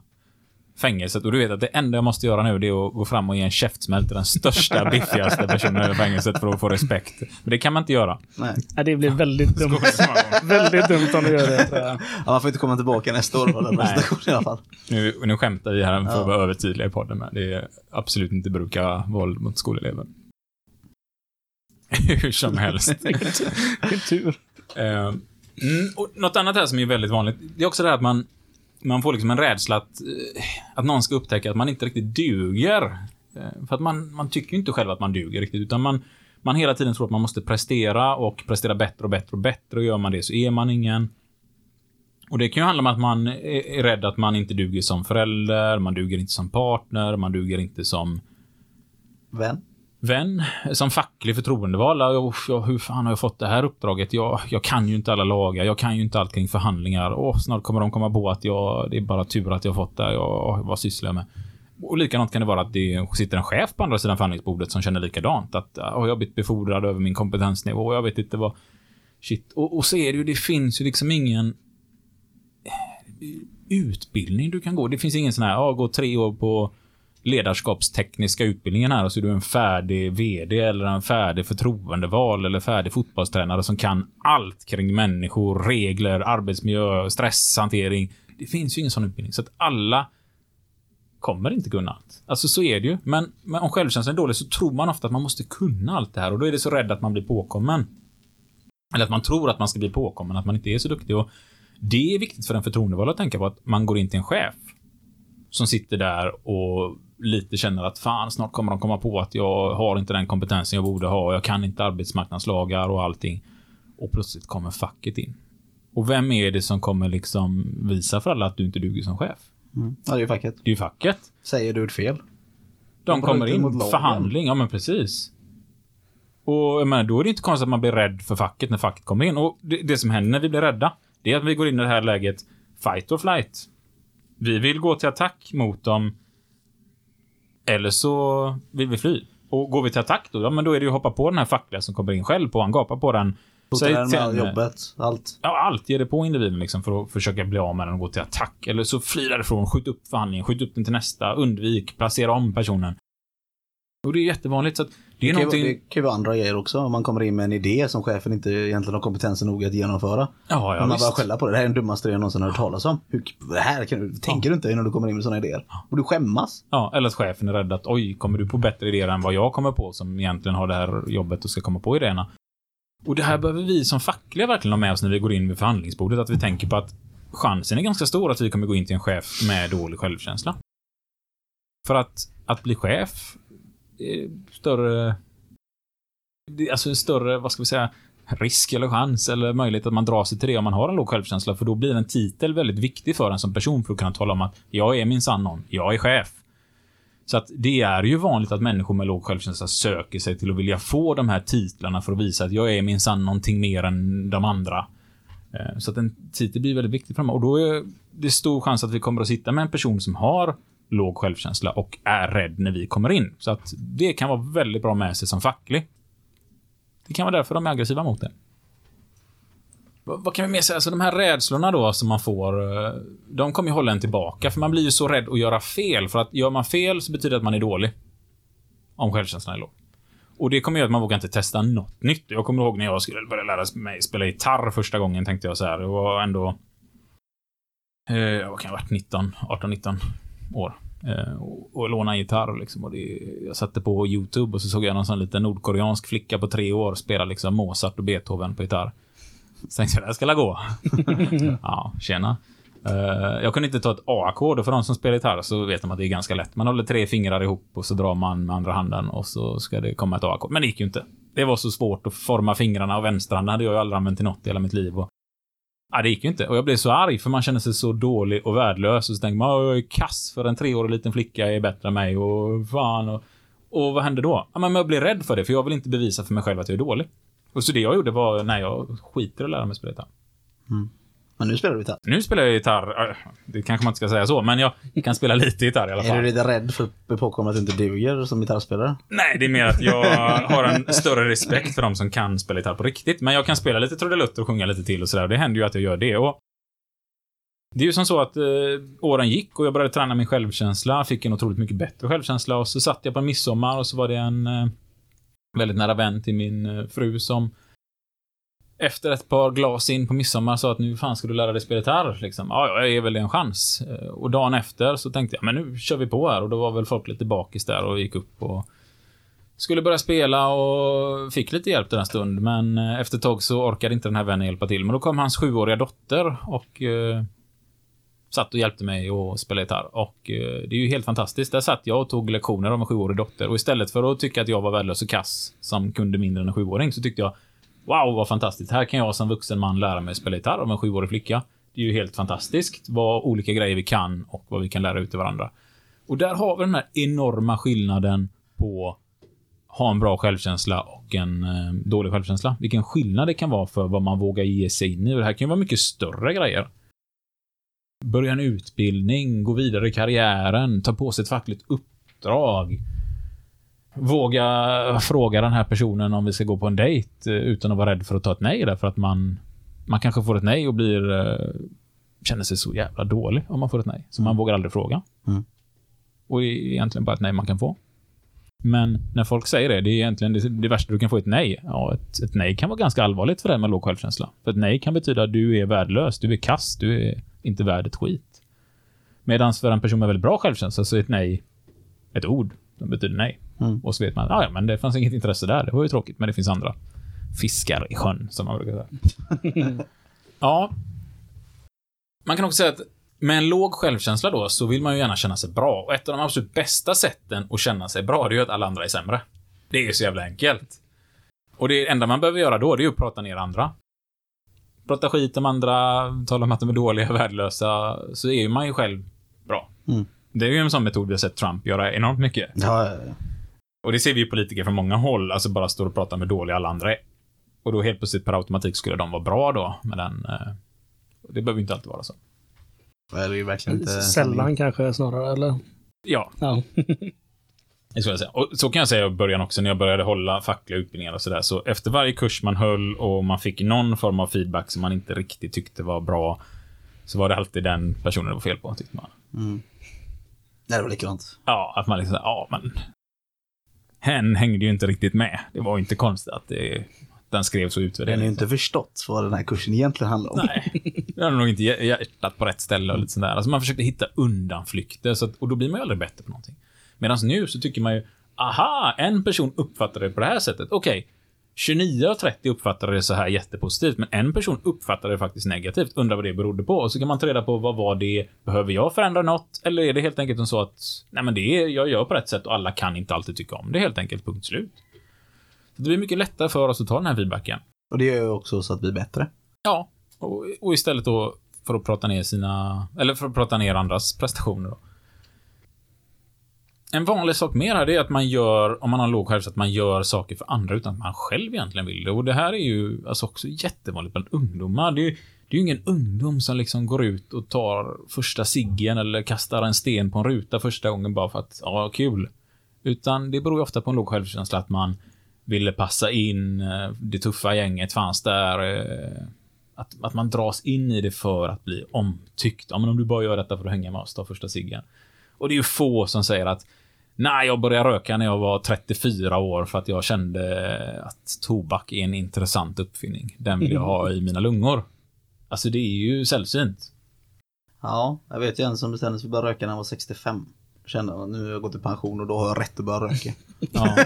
fängelset och du vet att det enda jag måste göra nu det är att gå fram och ge en käftsmäll till den största, (laughs) biffigaste personen i fängelset för att få respekt. Men det kan man inte göra. Nej. Det blir väldigt (laughs) dumt. väldigt dumt om du gör det. Ja, man får inte komma tillbaka nästa år på den Nej. i alla fall. Nu, nu skämtar vi här för att Ja. vara övertydliga i podden, men det är absolut inte bruka våld mot skolelever. (laughs) Hur som helst. Kultur. Eh, mm, och något annat här som är väldigt vanligt, det är också det här att man man får liksom en rädsla att, eh, att någon ska upptäcka att man inte riktigt duger. Eh, för att man, man tycker ju inte själv att man duger riktigt, utan man, man hela tiden tror att man måste prestera och prestera bättre och bättre och bättre och gör man det så är man ingen. Och det kan ju handla om att man är rädd att man inte duger som förälder, man duger inte som partner, man duger inte som Vän? Vän, som facklig förtroendevald. Ja, hur fan har jag fått det här uppdraget? Jag, jag kan ju inte alla lagar, jag kan ju inte allt kring förhandlingar. Och snart kommer de komma på att jag, det är bara tur att jag har fått det. Jag, vad sysslar jag med? Och likadant kan det vara att det sitter en chef på andra sidan förhandlingsbordet som känner likadant. Att ja, jag har blivit befordrad över min kompetensnivå jag vet inte vad... Shit. Och, och så är det ju, det finns ju liksom ingen utbildning du kan gå. Det finns ingen sån här, ja, gå tre år på ledarskapstekniska utbildningen här och så är du en färdig VD eller en färdig förtroendeval eller färdig fotbollstränare som kan allt kring människor, regler, arbetsmiljö, stresshantering. Det finns ju ingen sån utbildning. Så att alla kommer inte kunna allt. Alltså så är det ju. Men, men om självkänslan är dålig så tror man ofta att man måste kunna allt det här och då är det så rädd att man blir påkommen. Eller att man tror att man ska bli påkommen, att man inte är så duktig. Och det är viktigt för en förtroendevald att tänka på att man går in till en chef som sitter där och lite känner att fan, snart kommer de komma på att jag har inte den kompetensen jag borde ha. Jag kan inte arbetsmarknadslagar och allting. Och plötsligt kommer facket in. Och vem är det som kommer liksom visa för alla att du inte duger som chef? Mm. Ja, det är ju facket. Det är ju facket. Säger du ett fel? De kommer in. Förhandling, ja men precis. Och jag menar, då är det inte konstigt att man blir rädd för facket när facket kommer in. Och det, det som händer när vi blir rädda, det är att vi går in i det här läget fight or flight. Vi vill gå till attack mot dem. Eller så vill vi fly. Och går vi till attack då, ja men då är det ju att hoppa på den här fackliga som kommer in själv på, han gapar på den. Säg till jobbet? Allt? Ja, allt ger det på individen liksom för att försöka bli av med den och gå till attack. Eller så fly därifrån, skjut upp förhandlingen, skjut upp den till nästa, undvik, placera om personen. Och det är jättevanligt så att det är Det någonting... det kan ju vara andra grejer också. Om man kommer in med en idé som chefen inte egentligen har kompetensen nog att genomföra. Ja, ja, man visst. börjar skälla på det. Det här är den dummaste jag någonsin har hört talas om. Hur, det här kan du, tänker du inte innan du kommer in med sådana idéer? Och du skämmas. Ja, eller att chefen är rädd att oj, kommer du på bättre idéer än vad jag kommer på som egentligen har det här jobbet och ska komma på idéerna. Och det här behöver vi som fackliga verkligen ha med oss när vi går in vid förhandlingsbordet, att vi tänker på att chansen är ganska stor att vi kommer gå in till en chef med dålig självkänsla. För att, att bli chef Eh, större... Alltså en större, vad ska vi säga, risk eller chans eller möjlighet att man drar sig till det om man har en låg självkänsla, för då blir en titel väldigt viktig för en som person för att kunna tala om att jag är minsann någon, jag är chef. Så att det är ju vanligt att människor med låg självkänsla söker sig till att vilja få de här titlarna för att visa att jag är minsann någonting mer än de andra. Eh, så att en titel blir väldigt viktig för dem. Och då är det stor chans att vi kommer att sitta med en person som har låg självkänsla och är rädd när vi kommer in. Så att det kan vara väldigt bra med sig som facklig. Det kan vara därför de är aggressiva mot det. Vad vad kan vi mer säga? Alltså de här rädslorna då som man får, eh, de kommer ju hålla en tillbaka. För man blir ju så rädd att göra fel. För att gör man fel så betyder det att man är dålig. Om självkänslan är låg. Och det kommer göra att man vågar inte testa något nytt. Jag kommer ihåg när jag skulle börja lära mig spela gitarr första gången tänkte jag så här. Det var ändå... Eh, vad kan jag ha varit? 19, 18, 19 år. Eh, och, och låna gitarr liksom. Och det, jag satte på YouTube och så såg jag någon sån liten nordkoreansk flicka på tre år spela liksom Mozart och Beethoven på gitarr. Så tänkte jag, det här ska la gå. (laughs) ja, tjena. Eh, jag kunde inte ta ett A-ackord och för de som spelar gitarr så vet de att det är ganska lätt. Man håller tre fingrar ihop och så drar man med andra handen och så ska det komma ett A-ackord. Men det gick ju inte. Det var så svårt att forma fingrarna och vänsterhanden hade jag ju aldrig använt till något i hela mitt liv. Och... Ja, det gick ju inte. Och jag blev så arg för man kände sig så dålig och värdelös. Och så tänkte man, jag är kass för en treårig liten flicka är bättre än mig och fan. Och, och vad hände då? Ja, men jag blev rädd för det, för jag vill inte bevisa för mig själv att jag är dålig. Och så det jag gjorde var, nej, jag skiter i att lära mig spela gitarr. Mm. Men nu spelar du gitarr. Nu spelar jag gitarr, äh, det kanske man inte ska säga så, men jag kan spela lite gitarr i alla Är fall. du lite rädd för påkommen att du inte duger som gitarrspelare? Nej, det är mer att jag har en större respekt för de som kan spela gitarr på riktigt. Men jag kan spela lite trudelutt och sjunga lite till och sådär. Det händer ju att jag gör det. Och det är ju som så att eh, åren gick och jag började träna min självkänsla, fick en otroligt mycket bättre självkänsla och så satt jag på en midsommar och så var det en eh, väldigt nära vän till min eh, fru som efter ett par glas in på midsommar sa att nu fan ska du lära dig spela gitarr. Liksom. Ja, jag ger väl en chans. Eh, och dagen efter så tänkte jag, men nu kör vi på här. Och då var väl folk lite bakis där och gick upp och skulle börja spela och fick lite hjälp den en stund. Men eh, efter ett tag så orkade inte den här vännen hjälpa till. Men då kom hans sjuåriga dotter och eh, satt och hjälpte mig att spela gitarr. Och eh, det är ju helt fantastiskt. Där satt jag och tog lektioner av en sjuårig dotter. Och istället för att tycka att jag var värdelös och kass, som kunde mindre än en sjuåring, så tyckte jag Wow, vad fantastiskt. Här kan jag som vuxen man lära mig spela gitarr av en sjuårig flicka. Det är ju helt fantastiskt vad olika grejer vi kan och vad vi kan lära ut till varandra. Och där har vi den här enorma skillnaden på ha en bra självkänsla och en eh, dålig självkänsla. Vilken skillnad det kan vara för vad man vågar ge sig in i. Och det här kan ju vara mycket större grejer. Börja en utbildning, gå vidare i karriären, ta på sig ett fackligt uppdrag. Våga fråga den här personen om vi ska gå på en dejt eh, utan att vara rädd för att ta ett nej därför att man, man kanske får ett nej och blir eh, känner sig så jävla dålig om man får ett nej. Så man vågar aldrig fråga. Mm. Och det är egentligen bara ett nej man kan få. Men när folk säger det, det är egentligen det, det värsta du kan få ett nej. Ja, ett, ett nej kan vara ganska allvarligt för dig med låg självkänsla. För ett nej kan betyda att du är värdelös, du är kass, du är inte värd ett skit. Medan för en person med väldigt bra självkänsla så är ett nej ett ord som betyder nej. Mm. Och så vet man, "Ah, ja, men det fanns inget intresse där. Det var ju tråkigt, men det finns andra fiskar i sjön, som man brukar säga. (laughs) ja. Man kan också säga att med en låg självkänsla då, så vill man ju gärna känna sig bra. Och ett av de absolut bästa sätten att känna sig bra, det är ju att alla andra är sämre. Det är ju så jävla enkelt. Och det enda man behöver göra då, det är ju att prata ner andra. Prata skit om andra, tala om att de är dåliga, (laughs) värdelösa, så är ju man ju själv bra. Mm. Det är ju en sån metod vi har sett Trump göra enormt mycket. Ja, ja, ja. Och det ser vi ju politiker från många håll, alltså bara står och pratar med dåliga alla andra. Och då helt plötsligt per automatik skulle de vara bra då, med den... Eh, det behöver ju inte alltid vara så. Det är ju verkligen inte... Sällan kanske snarare, eller? Ja, Ja. (laughs) det skulle jag säga. Och så kan jag säga i början också, när jag började hålla fackliga utbildningar och sådär, så efter varje kurs man höll och man fick någon form av feedback som man inte riktigt tyckte var bra, så var det alltid den personen det var fel på, tyckte man. Mm. Nej, det var likadant. Ja, att man liksom, ja men... Hen hängde ju inte riktigt med. Det var inte konstigt att det, den skrevs och Den har utvärderades. ju inte förstått vad den här kursen egentligen handlar om. Nej, jag hade nog inte hjär- hjärtat på rätt ställe och lite sånt där. Alltså man försökte hitta undanflykter, så att, och då blir man ju aldrig bättre på någonting. Medan nu så tycker man ju, aha, en person uppfattade det på det här sättet. Okej, 29 av 30 uppfattade det så här jättepositivt, men en person uppfattade det faktiskt negativt. Undrar vad det berodde på. Och så kan man ta reda på vad var det, behöver jag förändra något? Eller är det helt enkelt så att, nej men det är, jag gör på rätt sätt och alla kan inte alltid tycka om det helt enkelt, punkt slut. Så det blir mycket lättare för oss att ta den här feedbacken. Och det gör ju också så att vi är bättre. Ja, och, och istället då för att prata ner sina, eller för att prata ner andras prestationer då. En vanlig sak mer här, det är att man gör, om man har låg självkänsla, att man gör saker för andra utan att man själv egentligen vill det. Och det här är ju alltså också jättevanligt bland ungdomar. Det är ju det är ju ingen ungdom som liksom går ut och tar första ciggen eller kastar en sten på en ruta första gången bara för att, ja, kul. Utan det beror ju ofta på en låg självkänsla att man ville passa in, eh, det tuffa gänget fanns där. Eh, att, att man dras in i det för att bli omtyckt. Ja, men om du bara gör detta för att hänga med oss, ta första ciggen. Och det är ju få som säger att Nej, jag började röka när jag var 34 år för att jag kände att tobak är en intressant uppfinning. Den vill jag ha i mina lungor. Alltså, det är ju sällsynt. Ja, jag vet ju en som bestämde sig för att börja röka när han var 65. Kände att nu har jag gått i pension och då har jag rätt att börja röka. Ja.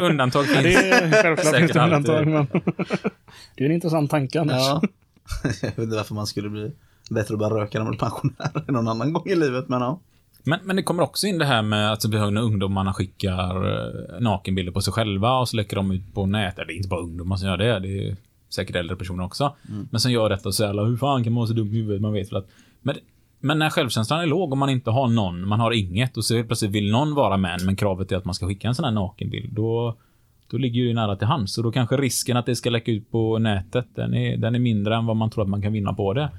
Undantag Ja, finns. det är självklart Säkert finns det undantag, men (laughs) det är en intressant tanke annars. Ja. (laughs) jag vet inte varför man skulle bli bättre att börja röka när man är pensionär än (laughs) någon annan gång i livet, men ja. Men, men det kommer också in det här med att vi har när ungdomarna skickar eh, nakenbilder på sig själva och så läcker de ut på nätet. Det är inte bara ungdomar som gör det. Det är säkert äldre personer också. Men som gör detta och säger alla, hur fan kan man vara så dum i huvudet? Man vet väl att... Men, men när självkänslan är låg och man inte har någon, man har inget och så plötsligt vill någon vara med men kravet är att man ska skicka en sån här nakenbild. Då, då ligger det nära till hands. Och då kanske risken att det ska läcka ut på nätet, den är, den är mindre än vad man tror att man kan vinna på det.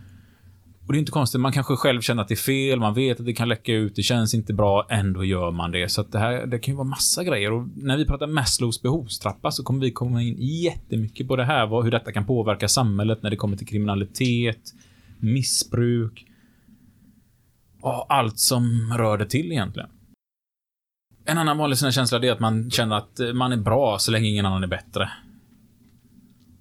Och det är inte konstigt, man kanske själv känner att det är fel, man vet att det kan läcka ut, det känns inte bra, ändå gör man det. Så att det här, det kan ju vara massa grejer. Och när vi pratar Maslows behovstrappa så kommer vi komma in jättemycket på det här, vad, hur detta kan påverka samhället när det kommer till kriminalitet, missbruk och allt som rör det till egentligen. En annan vanlig sån här känsla det är att man känner att eh, man är bra så länge ingen annan är bättre.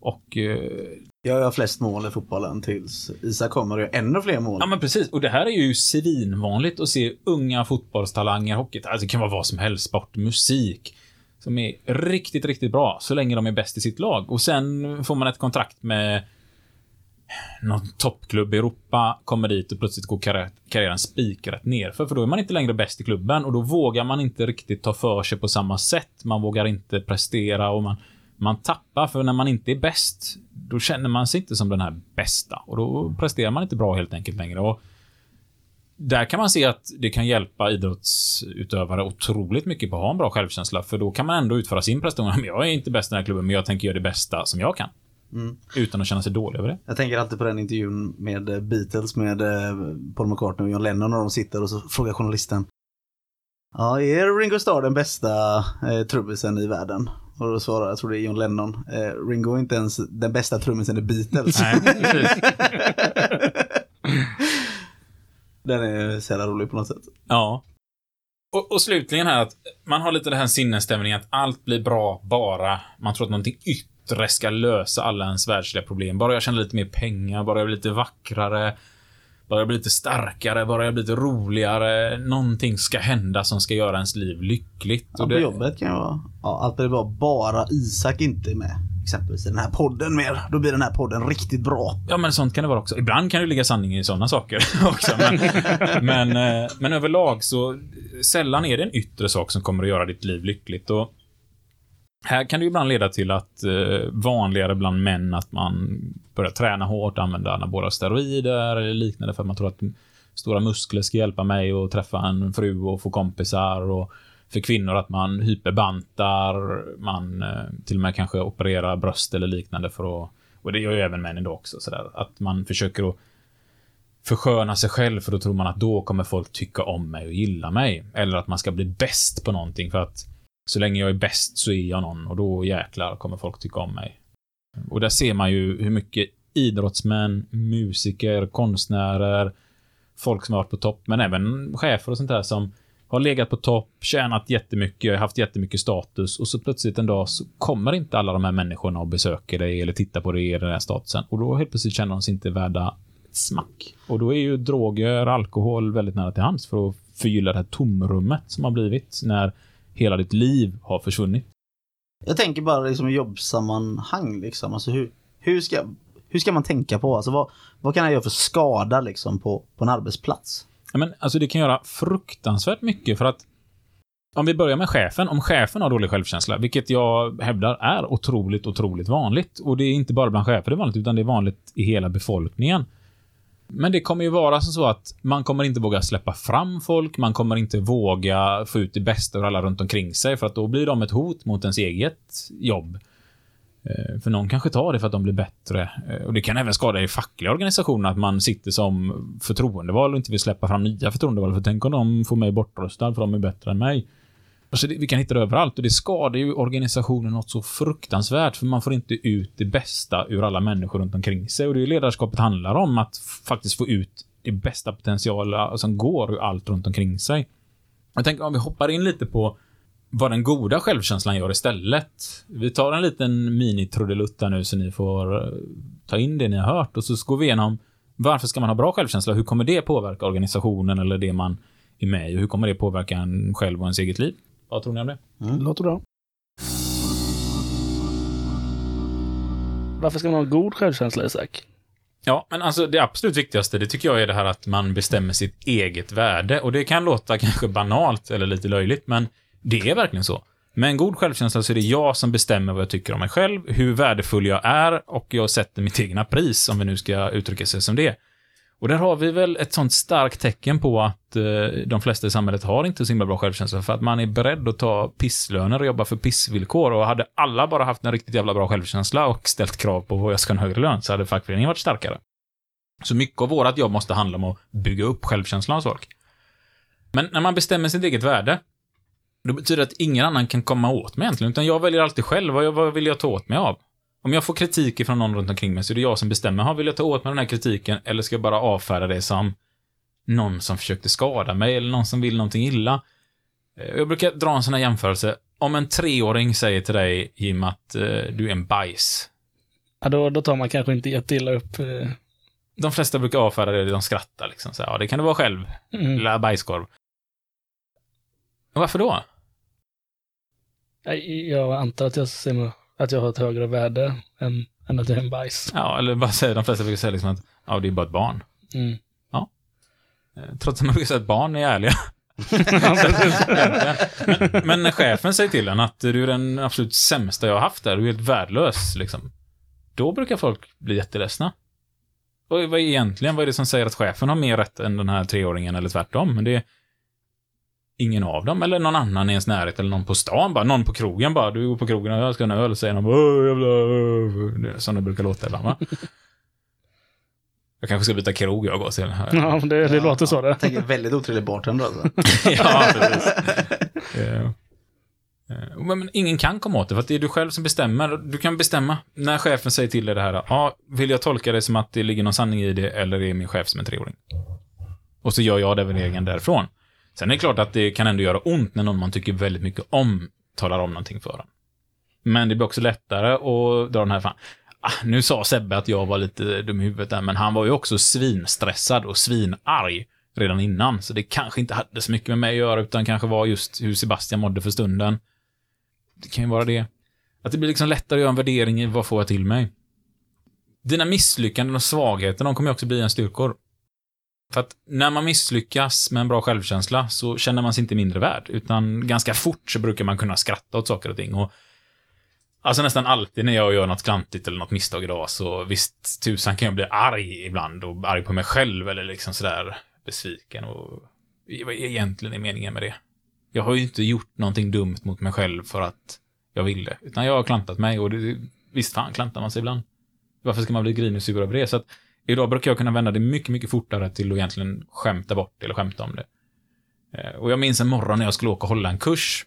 Och eh, jag har flest mål i fotbollen tills Isak kommer och gör ännu fler mål. Ja, men precis. Och det här är ju svinvanligt att se unga fotbollstalanger, hockey, alltså det kan vara vad som helst, sport, musik, som är riktigt, riktigt bra, så länge de är bäst i sitt lag. Och sen får man ett kontrakt med någon toppklubb i Europa kommer dit och plötsligt går karriär- karriären spikrätt nerför, för då är man inte längre bäst i klubben och då vågar man inte riktigt ta för sig på samma sätt. Man vågar inte prestera och man, man tappar, för när man inte är bäst, då känner man sig inte som den här bästa och då presterar man inte bra helt enkelt längre. Och där kan man se att det kan hjälpa idrottsutövare otroligt mycket på att ha en bra självkänsla, för då kan man ändå utföra sin prestation. Men (laughs) Jag är inte bäst i den här klubben, men jag tänker göra det bästa som jag kan. Mm. Utan att känna sig dålig över det. Jag tänker alltid på den intervjun med eh, Beatles med eh, Paul McCartney och John Lennon när de sitter och så frågar journalisten. Ja, är Ringo Starr den bästa eh, trummisen i världen? Och då svarar, jag tror det är John Lennon, eh, Ringo är inte ens den bästa trummisen i Beatles. Nej, precis. (laughs) Den är så jävla rolig på något sätt. Ja. Och, och slutligen här att man har lite den här sinnesstämningen att allt blir bra bara man tror att någonting yttre ska lösa alla ens världsliga problem. Bara jag tjänar lite mer pengar, bara jag blir lite vackrare, bara jag blir lite starkare, bara jag blir lite roligare. Någonting ska hända som ska göra ens liv lyckligt. Ja, på jobbet kan jag vara, ja, allt blir bra, bara Isak inte är med. Exempelvis i den här podden mer. Då blir den här podden riktigt bra. Ja, men sånt kan det vara också. Ibland kan det ligga sanning i sådana saker (laughs) också. Men, (laughs) men, eh, men överlag så sällan är det en yttre sak som kommer att göra ditt liv lyckligt. Och här kan det ju ibland leda till att eh, vanligare bland män att man börjar träna hårt, använda anabola steroider eller liknande för att man tror att stora muskler ska hjälpa mig att träffa en fru och få kompisar. Och för kvinnor att man hyperbantar, man eh, till och med kanske opererar bröst eller liknande för att och det gör ju även män idag också. Sådär. Att man försöker att försköna sig själv för då tror man att då kommer folk tycka om mig och gilla mig. Eller att man ska bli bäst på någonting för att så länge jag är bäst så är jag någon och då jäklar kommer folk tycka om mig. Och där ser man ju hur mycket idrottsmän, musiker, konstnärer, folk som har varit på topp, men även chefer och sånt där som har legat på topp, tjänat jättemycket, haft jättemycket status och så plötsligt en dag så kommer inte alla de här människorna och besöker dig eller tittar på dig i den här statusen och då helt plötsligt känner de sig inte värda smack. Och då är ju droger, alkohol väldigt nära till hands för att förgylla det här tomrummet som har blivit när hela ditt liv har försvunnit. Jag tänker bara liksom i jobbsammanhang liksom. Alltså hur, hur, ska, hur ska man tänka på? Alltså vad, vad kan jag göra för skada liksom på, på en arbetsplats? Ja, men alltså det kan göra fruktansvärt mycket för att om vi börjar med chefen. Om chefen har dålig självkänsla, vilket jag hävdar är otroligt, otroligt vanligt. Och det är inte bara bland chefer det är vanligt, utan det är vanligt i hela befolkningen. Men det kommer ju vara så att man kommer inte våga släppa fram folk, man kommer inte våga få ut det bästa ur alla runt omkring sig, för att då blir de ett hot mot ens eget jobb. Eh, för någon kanske tar det för att de blir bättre. Eh, och det kan även skada i fackliga organisationer att man sitter som förtroendevald och inte vill släppa fram nya förtroendevalda. För tänk om de får mig bortröstad för de är bättre än mig. Alltså det, vi kan hitta det överallt och det skadar ju organisationen något så fruktansvärt för man får inte ut det bästa ur alla människor runt omkring sig. Och det är ju ledarskapet handlar om, att faktiskt få ut det bästa potentiala som går ur allt runt omkring sig. Jag tänker om vi hoppar in lite på vad den goda självkänslan gör istället. Vi tar en liten mini-trudelutt nu så ni får eh, ta in det ni har hört och så går vi igenom varför ska man ha bra självkänsla? Hur kommer det påverka organisationen eller det man är med i? Och hur kommer det påverka en själv och ens eget liv? Vad tror ni om det? Låter bra. Varför ska man ha god självkänsla, Isak? Ja, men alltså det absolut viktigaste, det tycker jag är det här att man bestämmer sitt eget värde. Och det kan låta (laughs) kanske banalt eller lite löjligt, men det är verkligen så. Med en god självkänsla så är det jag som bestämmer vad jag tycker om mig själv, hur värdefull jag är och jag sätter mitt egna pris, om vi nu ska uttrycka sig som det. Och där har vi väl ett sånt starkt tecken på att eh, de flesta i samhället har inte så himla bra självkänsla, för att man är beredd att ta pisslöner och jobba för pissvillkor. Och hade alla bara haft en riktigt jävla bra självkänsla och ställt krav på att jag ska ha en högre lön, så hade fackföreningen varit starkare. Så mycket av vårt jobb måste handla om att bygga upp självkänslan hos folk. Men när man bestämmer sitt eget värde, då betyder det att ingen annan kan komma åt mig egentligen, utan jag väljer alltid själv vad, jag, vad vill jag ta åt mig av. Om jag får kritik från någon runt omkring mig så är det jag som bestämmer, "Ha, vill jag ta åt mig den här kritiken eller ska jag bara avfärda det som någon som försökte skada mig eller någon som vill någonting illa? Eh, Jag brukar dra en sån här jämförelse. Om en treåring säger till dig, Jim, att eh, du är en bajs. Ja, då, då tar man kanske inte jätteilla upp. eh, De flesta brukar avfärda det, de skrattar liksom. Så, ja, det kan du vara själv. Mm. Lilla bajskorv. Varför då? Jag antar att jag, ser mig, att jag har ett högre värde än, än att det är en bajs. Ja, eller bara säga, de flesta brukar säga liksom att ja, det är bara ett barn. Mm. Eh, Trots att man brukar säga att barn är ärliga. (laughs) men, men när chefen säger till en att du är den absolut sämsta jag har haft där, du är helt värdelös, liksom. Då brukar folk bli jätteledsna. Och vad är egentligen, vad är det som säger att chefen har mer rätt än den här treåringen eller tvärtom? Men det är ingen av dem, eller någon annan i ens närhet, eller någon på stan bara, någon på krogen bara, du går på krogen och jag ska ha en öl, säger de Åh, jävla, öh." Det är Som det brukar låta ibland va? Jag kanske ska byta krog jag går till. Ja, det, det låter så det. Jag tänker väldigt otrevlig bartender alltså. (laughs) ja, precis. (laughs) Eh, eh, Men, men ingen kan komma åt det, för att det är du själv som bestämmer. Du kan bestämma när chefen säger till dig det här. Ja, vill jag tolka det som att det ligger någon sanning i det, eller är min chef som en treåring? Och så gör jag den värderingen därifrån. Sen är det klart att det kan ändå göra ont när någon man tycker väldigt mycket om talar om någonting för en. Men det blir också lättare att dra den här fan. Ah, nu sa Sebbe att jag var lite dum i huvudet där, men han var ju också svinstressad och svinarg redan innan, så det kanske inte hade så mycket med mig att göra, utan kanske var just hur Sebastian mådde för stunden. Det kan ju vara det. Att det blir liksom lättare att göra en värdering i vad får jag till mig. Dina misslyckanden och svagheter, de kommer ju också bli en styrkor. För att när man misslyckas med en bra självkänsla så känner man sig inte mindre värd, utan ganska fort så brukar man kunna skratta åt saker och ting. Och Alltså nästan alltid när jag gör något klantigt eller något misstag idag så visst, tusan kan jag bli arg ibland och arg på mig själv eller liksom sådär besviken och vad egentligen är meningen med det? Jag har ju inte gjort någonting dumt mot mig själv för att jag ville, utan jag har klantat mig och det, visst fan klantar man sig ibland. Varför ska man bli grinig och sur över det? Så att idag brukar jag kunna vända det mycket, mycket fortare till att egentligen skämta bort det eller skämta om det. Eh, Och jag minns en morgon när jag skulle åka och hålla en kurs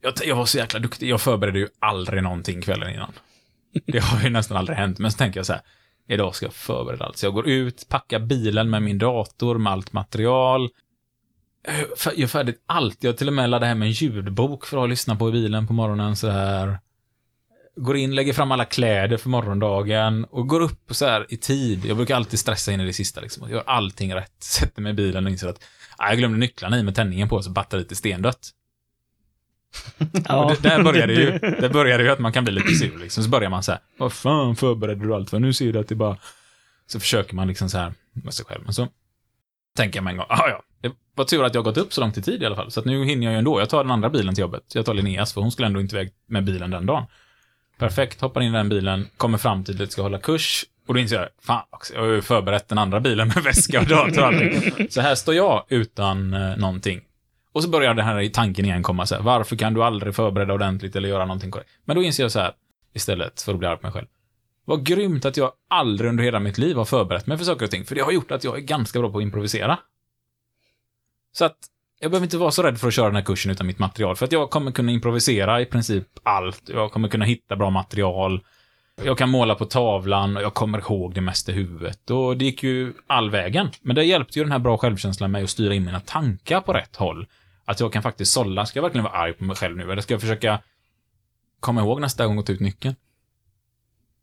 jag, jag var så jäkla duktig. Jag förberedde ju aldrig någonting kvällen innan. (laughs) Det har ju nästan aldrig hänt. Men så tänker jag så här, idag ska jag förbereda allt. Så jag går ut, packar bilen med min dator, med allt material. Jag gör färdigt allt. Jag till och med laddar hem en ljudbok för att lyssna på i bilen på morgonen så här. Går in, lägger fram alla kläder för morgondagen och går upp så här i tid. Jag brukar alltid stressa in i det sista liksom. Jag gör allting rätt. (laughs) Sätter mig i bilen och inser att ah, jag glömde nycklarna i med tändningen på så batteriet är stendött. (laughs) Och det, där börjar (laughs) det ju, där börjar det ju att man kan bli lite sur liksom. Så börjar man så här, vad fan förberedde du allt för? Nu ser du att det bara... Så försöker man liksom så här med sig själv. Men så tänker jag mig en gång, ah, ja, det var tur att jag gått upp så långt i tid i alla fall. Så att nu hinner jag ju ändå. Jag tar den andra bilen till jobbet. Jag tar Linneas, för hon skulle ändå inte iväg med bilen den dagen. Perfekt, hoppar in i den bilen, kommer fram till att jag ska hålla kurs. Och då inser jag, fan också, jag har ju förberett den andra bilen med väska och dator och allting. Så här står jag utan eh, någonting. Och så börjar den här tanken igen komma så här, varför kan du aldrig förbereda ordentligt eller göra någonting korrekt? Men då inser jag så här, istället för att bli arg på mig själv. Vad grymt att jag aldrig under hela mitt liv har förberett mig för saker och ting, för det har gjort att jag är ganska bra på att improvisera. Så att jag behöver inte vara så rädd för att köra den här kursen utan mitt material, för att jag kommer kunna improvisera i princip allt. Jag kommer kunna hitta bra material. Jag kan måla på tavlan och jag kommer ihåg det mesta i huvudet. Och det gick ju all vägen. Men det hjälpte ju den här bra självkänslan med att styra in mina tankar på rätt håll. Att jag kan faktiskt sålla. Ska jag verkligen vara arg på mig själv nu? Eller ska jag försöka komma ihåg nästa gång och ta ut nyckeln?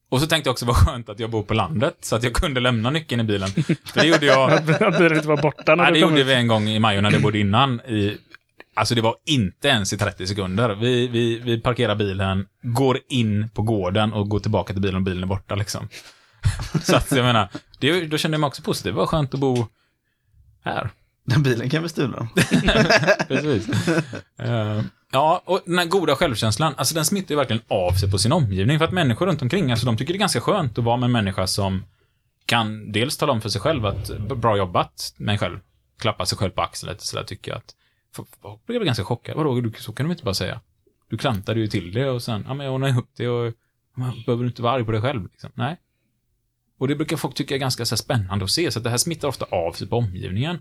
Och så tänkte jag också vad skönt att jag bor på landet, så att jag kunde lämna nyckeln i bilen. För det gjorde jag... (laughs) Att bilen inte var borta när Nej, det gjorde ut. vi en gång i Majo när det bodde innan. I, alltså det var inte ens i 30 sekunder. Vi, vi, vi parkerar bilen, går in på gården och går tillbaka till bilen och bilen är borta liksom. (laughs) Så att jag menar, det, då kände jag mig också positiv. Det var skönt att bo här. Den bilen kan vi stula. (laughs) Precis. Eh, ja, och den här goda självkänslan, alltså den smittar ju verkligen av sig på sin omgivning. För att människor runt omkring, alltså de tycker det är ganska skönt att vara med en människa som kan dels tala om för sig själv att bra jobbat men själv. Klappa sig själv på axeln lite sådär tycker jag att folk blev ganska chockade. Vadå, du, så kan de inte bara säga. Du klantade ju till det och sen, ja men jag ordnade ihop det och man behöver du inte vara arg på dig själv liksom. Nej. Och det brukar folk tycka är ganska så här, spännande att se, så att det här smittar ofta av sig på omgivningen.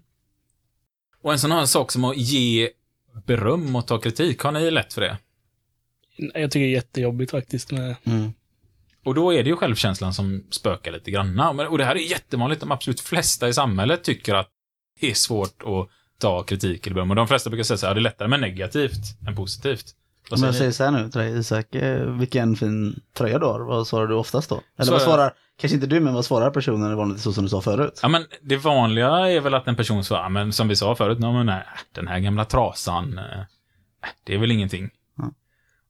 Och en sån här sak som att ge beröm och ta kritik, har ni lätt för det? Jag tycker det är jättejobbigt faktiskt. Med... Mm. Och då är det ju självkänslan som spökar lite granna. Men- Och det här är jättevanligt. De absolut flesta i samhället tycker att det är svårt att ta kritik eller beröm. Och de flesta brukar säga så här, det är lättare med negativt än positivt. Om jag säger så här nu till dig Isak, eh, vilken fin tröja du har. Vad svarar du oftast då? Eller Så vad jag- svarar, kanske inte du, men vad svarar personen i vanligt så som du sa förut? Ja, men det vanliga är väl att en person svarar, men som vi sa förut, "Ja, men nej, den här gamla trasan, eh, det är väl ingenting. Ja.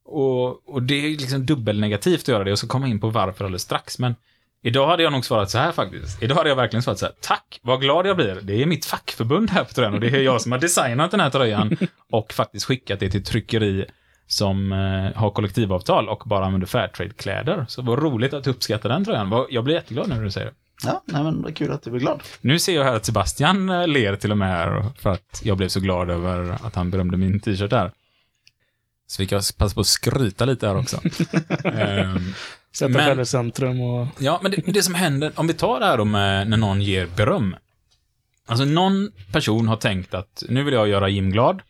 Och, och det är liksom dubbelnegativt att göra det. Jag ska komma in på varför alldeles strax. Men idag hade jag nog svarat så här faktiskt. Idag hade jag verkligen svarat så här. Tack, vad glad jag blir. Det är mitt fackförbund här på tröjan och det är jag som har designat den här tröjan (laughs) och faktiskt skickat det till tryckeri som eh, har kollektivavtal och bara använder Fairtrade-kläder. Så vad roligt att du uppskattar den tröjan. Jag blir jätteglad när du säger det. Ja, nej men det är kul att du blir glad. Nu ser jag här att Sebastian eh, ler till och med här för att jag blev så glad över att han berömde min t-shirt där. Så vi kan passa på att skryta lite här också. (laughs) Ehm, Sätta Men- själv i centrum och... Ja, men det, det som händer, om vi tar det här då med när någon ger beröm. Alltså någon person har tänkt att nu vill jag göra Jim glad.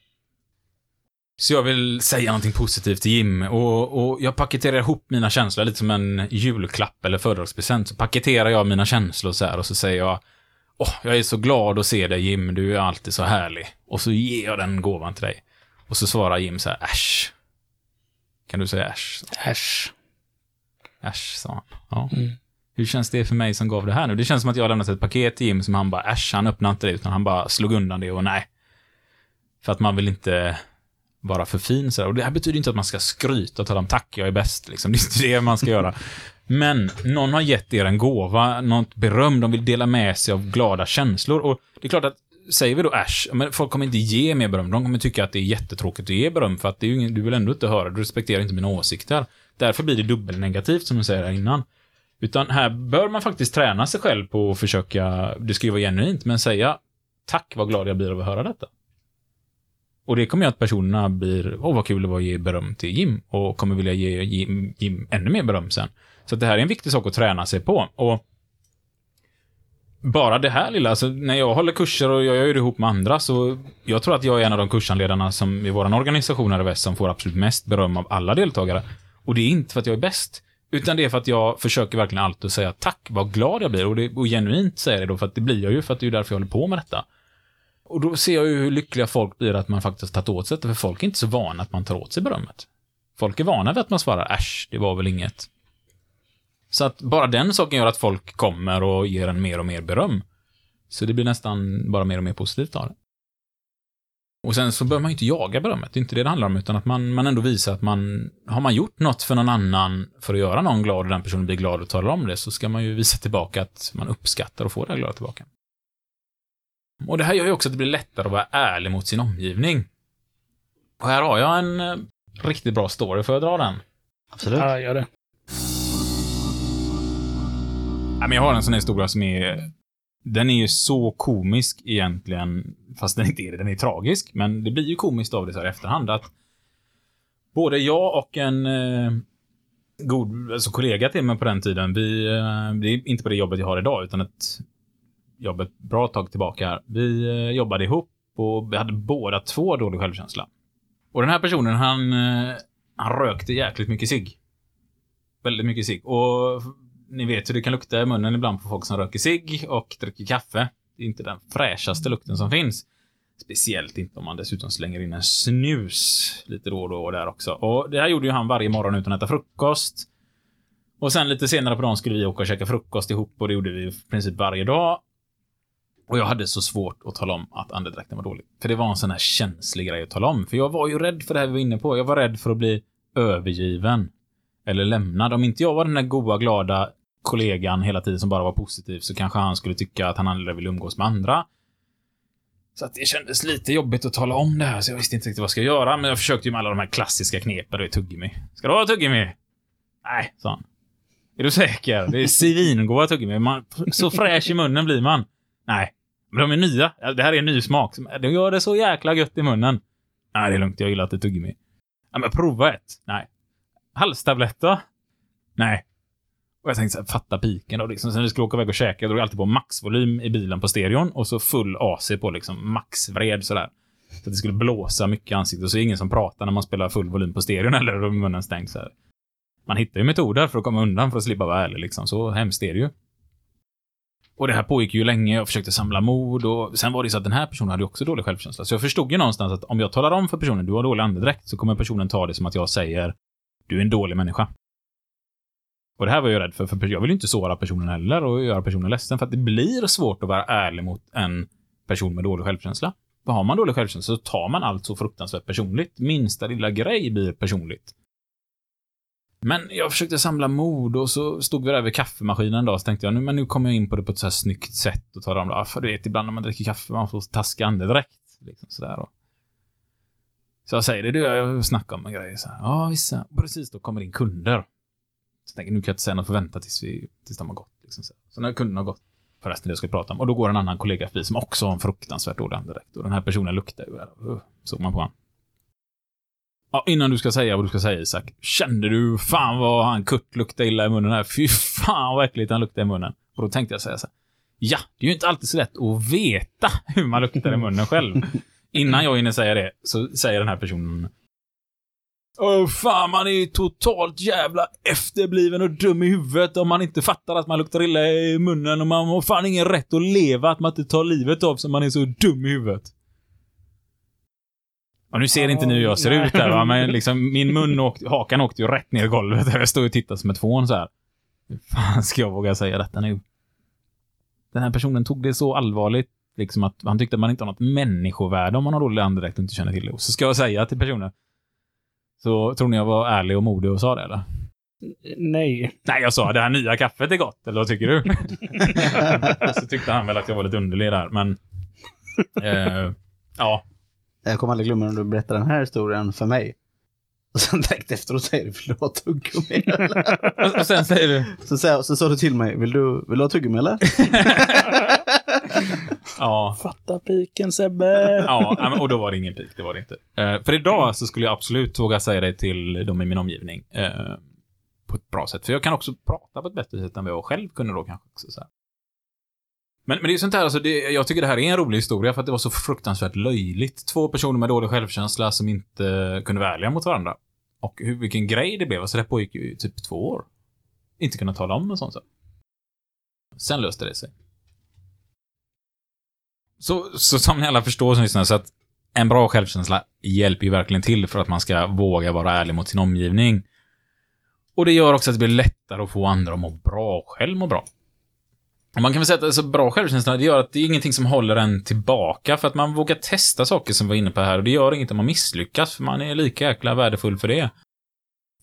Så jag vill säga någonting positivt till Jim och, och jag paketerar ihop mina känslor lite som en julklapp eller födelsedagspresent. Så paketerar jag mina känslor så här och så säger jag Åh, jag är så glad att se dig Jim, du är alltid så härlig. Och så ger jag den gåvan till dig. Och så svarar Jim så här, äsch. Kan du säga äsch? Äsch. Äsch, sa han. Ja. Mm. Hur känns det för mig som gav det här nu? Det känns som att jag har lämnat ett paket till Jim som han bara, äsch, han öppnade inte det, utan han bara slog undan det och nej. För att man vill inte vara för fin så där. Och det här betyder inte att man ska skryta och tala om tack, jag är bäst, liksom. (laughs) Det är inte det man ska göra. Men någon har gett er en gåva, något beröm, de vill dela med sig av glada känslor. Och det är klart att, säger vi då äsch, men folk kommer inte ge mer beröm. De kommer tycka att det är jättetråkigt att ge beröm, för att det är ju ingen, du vill ändå inte höra, du respekterar inte mina åsikter. Därför blir det dubbelnegativt, som du säger här innan. Utan här bör man faktiskt träna sig själv på att försöka, det ska ju vara genuint, men säga tack vad glad jag blir av att höra detta. Och det kommer göra att personerna blir, åh vad kul det var att ge beröm till Jim, och kommer vilja ge Jim, Jim ännu mer beröm sen. Så att det här är en viktig sak att träna sig på. Och bara det här lilla, alltså när jag håller kurser och jag gör det ihop med andra, så jag tror att jag är en av de kursanledarna som i vår organisation här i väst som får absolut mest beröm av alla deltagare. Och det är inte för att jag är bäst, utan det är för att jag försöker verkligen alltid säga tack, vad glad jag blir. Och, det, och genuint säger det då, för att det blir jag ju, för att det är därför jag håller på med detta. Och då ser jag ju hur lyckliga folk blir att man faktiskt har tagit åt sig det, för folk är inte så vana att man tar åt sig berömmet. Folk är vana vid att man svarar äsch, det var väl inget. Så att bara den saken gör att folk kommer och ger en mer och mer beröm. Så det blir nästan bara mer och mer positivt av det. Och sen så behöver man ju inte jaga berömmet, det är inte det det handlar om, utan att man, man ändå visar att man, har man gjort något för någon annan för att göra någon glad och den personen blir glad och talar om det, så ska man ju visa tillbaka att man uppskattar och får det här glada tillbaka. Och det här gör ju också att det blir lättare att vara ärlig mot sin omgivning. Och här har jag en eh, riktigt bra story, får jag dra den? Absolut. Ja, gör det. Ja, men jag har en sån här historia som är... Den är ju så komisk egentligen, fast den inte är det. Den är tragisk, men det blir ju komiskt av det så här i efterhand att både jag och en eh, god alltså kollega till mig på den tiden, vi, eh, det är inte på det jobbet jag har idag, utan ett jobb ett bra tag tillbaka här. Vi eh, jobbade ihop och vi hade båda två dålig självkänsla. Och den här personen, han, eh, han rökte jäkligt mycket cigg. Väldigt mycket cigg. Och ni vet hur det kan lukta i munnen ibland på folk som röker cigg och dricker kaffe. Det är inte den fräschaste lukten som finns. Speciellt inte om man dessutom slänger in en snus lite då och då där också. Och det här gjorde ju han varje morgon utan att äta frukost. Och sen lite senare på dagen skulle vi åka och käka frukost ihop och det gjorde vi i princip varje dag. Och jag hade så svårt att tala om att andedräkten var dålig. För det var en sån här känslig grej att tala om. För jag var ju rädd för det här vi var inne på. Jag var rädd för att bli övergiven. Eller lämnad. Om inte jag var den där goa, glada kollegan hela tiden som bara var positiv så kanske han skulle tycka att han aldrig ville umgås med andra. Så att det kändes lite jobbigt att tala om det här, så jag visste inte riktigt vad jag skulle göra. Men jag försökte ju med alla de här klassiska knepen. Det är tuggummi. Ska du ha tuggummi? Nej, sa han. Är du säker? Det är svingoda tuggummi. Man, så fräsch i munnen blir man. Nej, men de är nya. Det här är en ny smak. De gör det så jäkla gött i munnen. Nej, det är lugnt. Jag gillar inte tuggummi. Ja, men prova ett. Nej. Halstabletter? Nej. Och jag tänkte så här, fatta piken då. Liksom. Sen när vi skulle åka iväg och käka, jag drog alltid på maxvolym i bilen på stereon och så full AC på liksom maxvred sådär. Så att det skulle blåsa mycket i ansiktet. Och så är det ingen som pratar när man spelar full volym på stereon eller och munnen stängd så här. Man hittar ju metoder för att komma undan för att slippa vara ärlig liksom. Så hemskt är det ju. Och det här pågick ju länge. Jag försökte samla mod och sen var det så att den här personen hade ju också dålig självkänsla. Så jag förstod ju någonstans att om jag talar om för personen du har dålig andedräkt så kommer personen ta det som att jag säger du är en dålig människa. Och det här var jag rädd för, för jag vill ju inte såra personen heller och göra personen ledsen, för att det blir svårt att vara ärlig mot en person med dålig självkänsla. För har man dålig självkänsla så tar man allt så fruktansvärt personligt. Minsta lilla grej blir personligt. Men jag försökte samla mod och så stod vi där vid kaffemaskinen en dag så tänkte jag, nu, men nu kommer jag in på det på ett så här snyggt sätt och talar om det. För du vet, ibland när man dricker kaffe, man får taskig andedräkt. Liksom sådär. Och. Så jag säger det, du, jag snackar om en grej. Så här, ja, vissa. Precis då kommer in kunder. Så jag tänker, nu kan jag inte säga något, får vänta tills, vi, tills de har gått. Liksom så. så när kunderna har gått, förresten det jag ska prata om, och då går en annan kollega förbi som också har en fruktansvärt dålig andedräkt. Och den här personen luktar ju, såg man på honom. Ja, innan du ska säga vad du ska säga Isak. Kände du fan vad han Kurt luktade illa i munnen här? (laughs) Fy fan vad äckligt han luktade i munnen. Och då tänkte jag säga så här. Ja, det är ju inte alltid så lätt att veta (laughs) hur man luktar i munnen själv. (laughs) Innan jag hinner säga det, så säger den här personen Åh fan, man är ju totalt jävla efterbliven och dum i huvudet om man inte fattar att man luktar illa i munnen och man har fan ingen rätt att leva, att man inte tar livet av sig man är så dum i huvudet. Och nu ser inte ni hur jag ser ut där va, men liksom min mun åkte, hakan åkte ju rätt ner i golvet. Jag stod och tittade som ett fån så här. Hur fan ska jag våga säga detta nu? Den här personen tog det så allvarligt, liksom att han tyckte att man inte har något människovärde om man har dålig andedräkt och inte känner till det. Och så ska jag säga till personen, så tror ni jag var ärlig och modig och sa det eller? Nej. Nej, jag sa det här nya kaffet är gott, eller vad tycker du? (laughs) så tyckte han väl att jag var lite underlig där, men... Eh, ja, Jag kommer aldrig glömma när du berättade den här historien för mig. Och sen direkt efteråt säger du, vill du ha tuggummi eller? (laughs) och, sen säger du... Så, sa- så sa du till mig, vill du, vill du ha tuggummi eller? (laughs) Ja, Fatta piken Sebbe. ja, och då var det ingen pik, det var det inte. Eh, för idag så skulle jag absolut våga säga det till de i min omgivning. Eh, på ett bra sätt. För jag kan också prata på ett bättre sätt än vad jag själv kunde då kanske. Också, så här. Men, men det är ju sånt här, alltså det, jag tycker det här är en rolig historia för att det var så fruktansvärt löjligt. Två personer med dålig självkänsla som inte kunde vara ärliga mot varandra. Och hur, vilken grej det blev. Alltså det här pågick ju i typ två år. Inte kunna tala om en sån sak. Sen löste det sig. Så, så som ni alla förstår som lyssnar, så att en bra självkänsla hjälper ju verkligen till för att man ska våga vara ärlig mot sin omgivning. Och det gör också att det blir lättare att få andra att må bra och själv må bra. Man kan väl säga att alltså, bra självkänsla, det gör att det är ingenting som håller en tillbaka för att man vågar testa saker som vi var inne på här och det gör inget om man misslyckas för man är lika jäkla värdefull för det.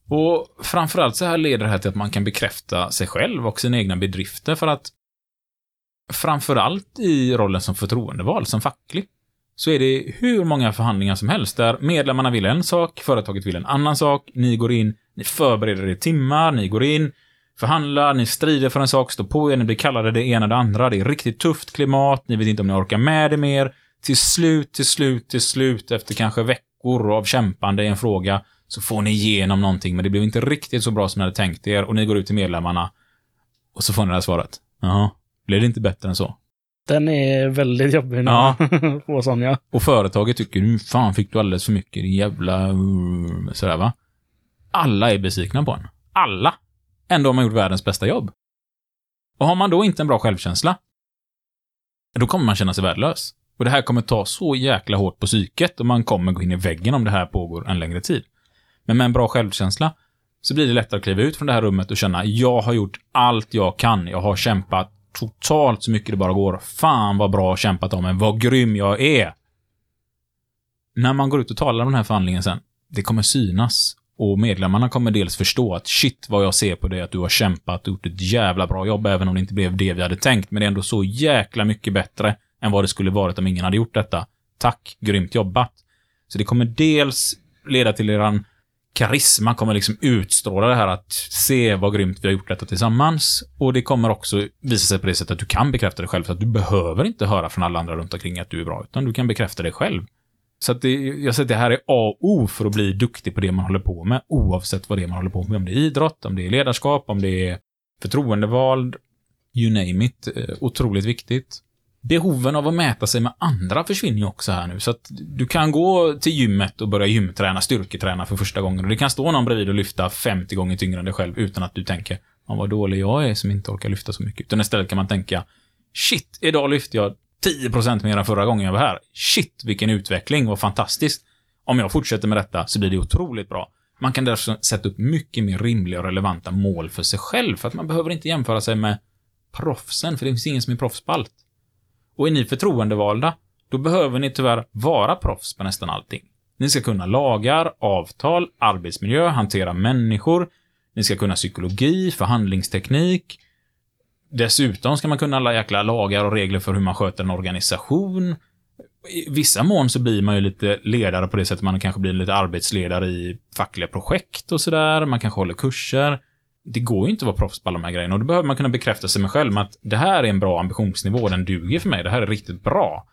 Och framförallt så här leder det här till att man kan bekräfta sig själv och sina egna bedrifter för att framförallt i rollen som förtroendevald, som facklig, så är det hur många förhandlingar som helst där medlemmarna vill en sak, företaget vill en annan sak, ni går in, ni förbereder er i timmar, ni går in, förhandlar, ni strider för en sak, står på er, ni blir kallade det ena det andra, det är riktigt tufft klimat, ni vet inte om ni orkar med det mer. Till slut, till slut, till slut, efter kanske veckor av kämpande i en fråga, så får ni igenom någonting, men det blev inte riktigt så bra som ni hade tänkt er, och ni går ut till medlemmarna, och så får ni det här svaret. Jaha, blev det inte bättre än så? Den är väldigt jobbig Ja. (laughs) på sån ja. Och företaget tycker, nu fan fick du alldeles för mycket, din jävla... uh, Sådär va. Alla är besvikna på en. Alla. Ändå har man gjort världens bästa jobb. Och har man då inte en bra självkänsla, då kommer man känna sig värdelös. Och det här kommer ta så jäkla hårt på psyket och man kommer gå in i väggen om det här pågår en längre tid. Men med en bra självkänsla så blir det lättare att kliva ut från det här rummet och känna, jag har gjort allt jag kan. Jag har kämpat totalt så mycket det bara går. Fan vad bra kämpat om mig. Vad grym jag är. När man går ut och talar om den här förhandlingen sen, det kommer synas. Och medlemmarna kommer dels förstå att shit vad jag ser på dig att du har kämpat och gjort ett jävla bra jobb även om det inte blev det vi hade tänkt. Men det är ändå så jäkla mycket bättre än vad det skulle varit om ingen hade gjort detta. Tack, grymt jobbat. Så det kommer dels leda till eran karisma kommer liksom utstråla det här att se vad grymt vi har gjort detta tillsammans. Och det kommer också visa sig på det sättet att du kan bekräfta dig själv, så att du behöver inte höra från alla andra runt omkring att du är bra, utan du kan bekräfta dig själv. Så att det, jag säger att det här är A och O för att bli duktig på det man håller på med, oavsett vad det är man håller på med. Om det är idrott, om det är ledarskap, om det är förtroendevald, you name it. Eh, otroligt viktigt. Behoven av att mäta sig med andra försvinner ju också här nu, så att du kan gå till gymmet och börja gymträna, styrketräna för första gången. Och det kan stå någon bredvid och lyfta 50 gånger tyngre än dig själv utan att du tänker, vad dålig jag är som inte orkar lyfta så mycket. Utan istället kan man tänka, shit, idag lyfte jag 10% mer än förra gången jag var här. Shit, vilken utveckling, vad fantastiskt. Om jag fortsätter med detta så blir det otroligt bra. Man kan därför sätta upp mycket mer rimliga och relevanta mål för sig själv, för att man behöver inte jämföra sig med proffsen, för det finns ingen som är proffs på allt. Och är ni förtroendevalda, då behöver ni tyvärr vara proffs på nästan allting. Ni ska kunna lagar, avtal, arbetsmiljö, hantera människor. Ni ska kunna psykologi, förhandlingsteknik. Dessutom ska man kunna alla jäkla lagar och regler för hur man sköter en organisation. I vissa mån så blir man ju lite ledare på det sättet man kanske blir lite arbetsledare i fackliga projekt och sådär. Man kanske håller kurser. Det går ju inte att vara proffs på alla de här grejerna och då behöver man kunna bekräfta sig med själv med att det här är en bra ambitionsnivå, den duger för mig, det här är riktigt bra.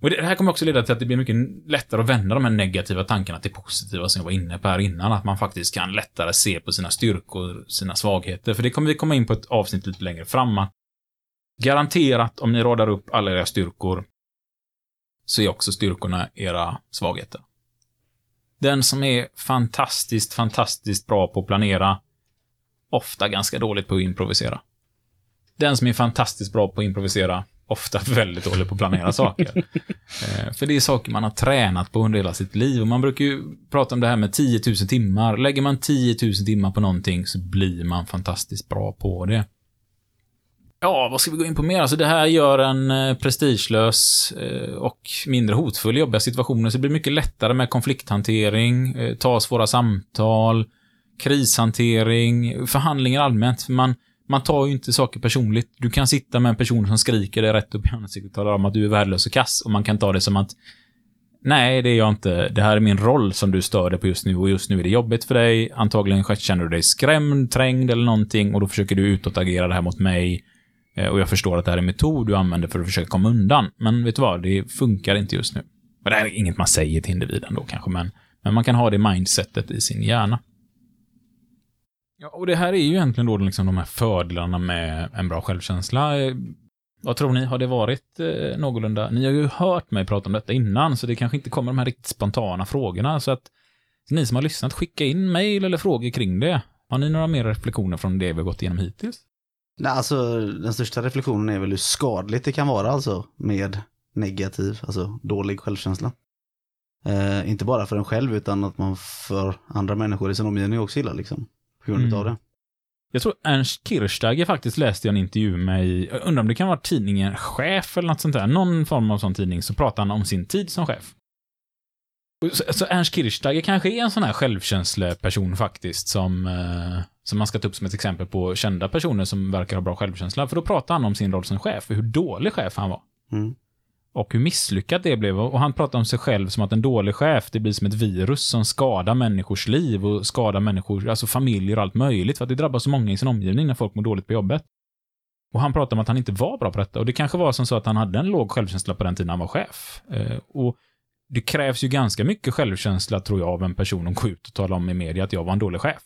Och det här kommer också leda till att det blir mycket lättare att vända de här negativa tankarna till positiva som jag var inne på här innan. Att man faktiskt kan lättare se på sina styrkor, sina svagheter. För det kommer vi komma in på ett avsnitt lite längre fram. Garanterat, om ni radar upp alla era styrkor, så är också styrkorna era svagheter. Den som är fantastiskt, fantastiskt bra på att planera, ofta ganska dåligt på att improvisera. Den som är fantastiskt bra på att improvisera, ofta väldigt dålig på att planera saker. (laughs) Eh, För det är saker man har tränat på under hela sitt liv. Och man brukar ju prata om det här med 10 000 timmar. Lägger man 10 000 timmar på någonting så blir man fantastiskt bra på det. Ja, vad ska vi gå in på mer? Alltså det här gör en eh, prestigelös eh, och mindre hotfull i jobbiga situationer, så det blir mycket lättare med konflikthantering, ta svåra samtal, krishantering, förhandlingar allmänt. Man, man tar ju inte saker personligt. Du kan sitta med en person som skriker dig rätt upp i ansiktet och talar om att du är värdelös och kass och man kan ta det som att Nej, det är jag inte. Det här är min roll som du stör dig på just nu och just nu är det jobbigt för dig. Antagligen känner du dig skrämd, trängd eller någonting och då försöker du utåtagera det här mot mig. Eh, och jag förstår att det här är en metod du använder för att försöka komma undan. Men vet du vad? Det funkar inte just nu. Och det här är inget man säger till individen då kanske, men, men man kan ha det mindsetet i sin hjärna. Ja, och det här är ju egentligen då liksom de här fördelarna med en bra självkänsla. Vad tror ni? Har det varit eh, någorlunda? Ni har ju hört mig prata om detta innan, så det kanske inte kommer de här riktigt spontana frågorna. Så att ni som har lyssnat, skicka in mejl eller frågor kring det. Har ni några mer reflektioner från det vi har gått igenom hittills? Nej, alltså den största reflektionen är väl hur skadligt det kan vara alltså med negativ, alltså dålig självkänsla. Eh, inte bara för en själv utan att man för andra människor i sin omgivning också illa liksom. På grund Mm. av det. Jag tror Ernst Kirchsteiger faktiskt läste jag en intervju med i, jag undrar om det kan vara tidningen Chef eller något sånt där, någon form av sån tidning, så pratar han om sin tid som chef. Så, så Ernst Kirchsteiger kanske är en sån här självkänsleperson faktiskt, som, eh, som man ska ta upp som ett exempel på kända personer som verkar ha bra självkänsla, för då pratar han om sin roll som chef, och hur dålig chef han var. Mm. Och hur misslyckat det blev. Och han pratar om sig själv som att en dålig chef, det blir som ett virus som skadar människors liv och skadar människor, alltså familjer och allt möjligt. För att det drabbar så många i sin omgivning när folk mår dåligt på jobbet. Och han pratar om att han inte var bra på detta. Och det kanske var som så att han hade en låg självkänsla på den tiden han var chef. Eh, och det krävs ju ganska mycket självkänsla, tror jag, av en person att gå ut och tala om i media att jag var en dålig chef.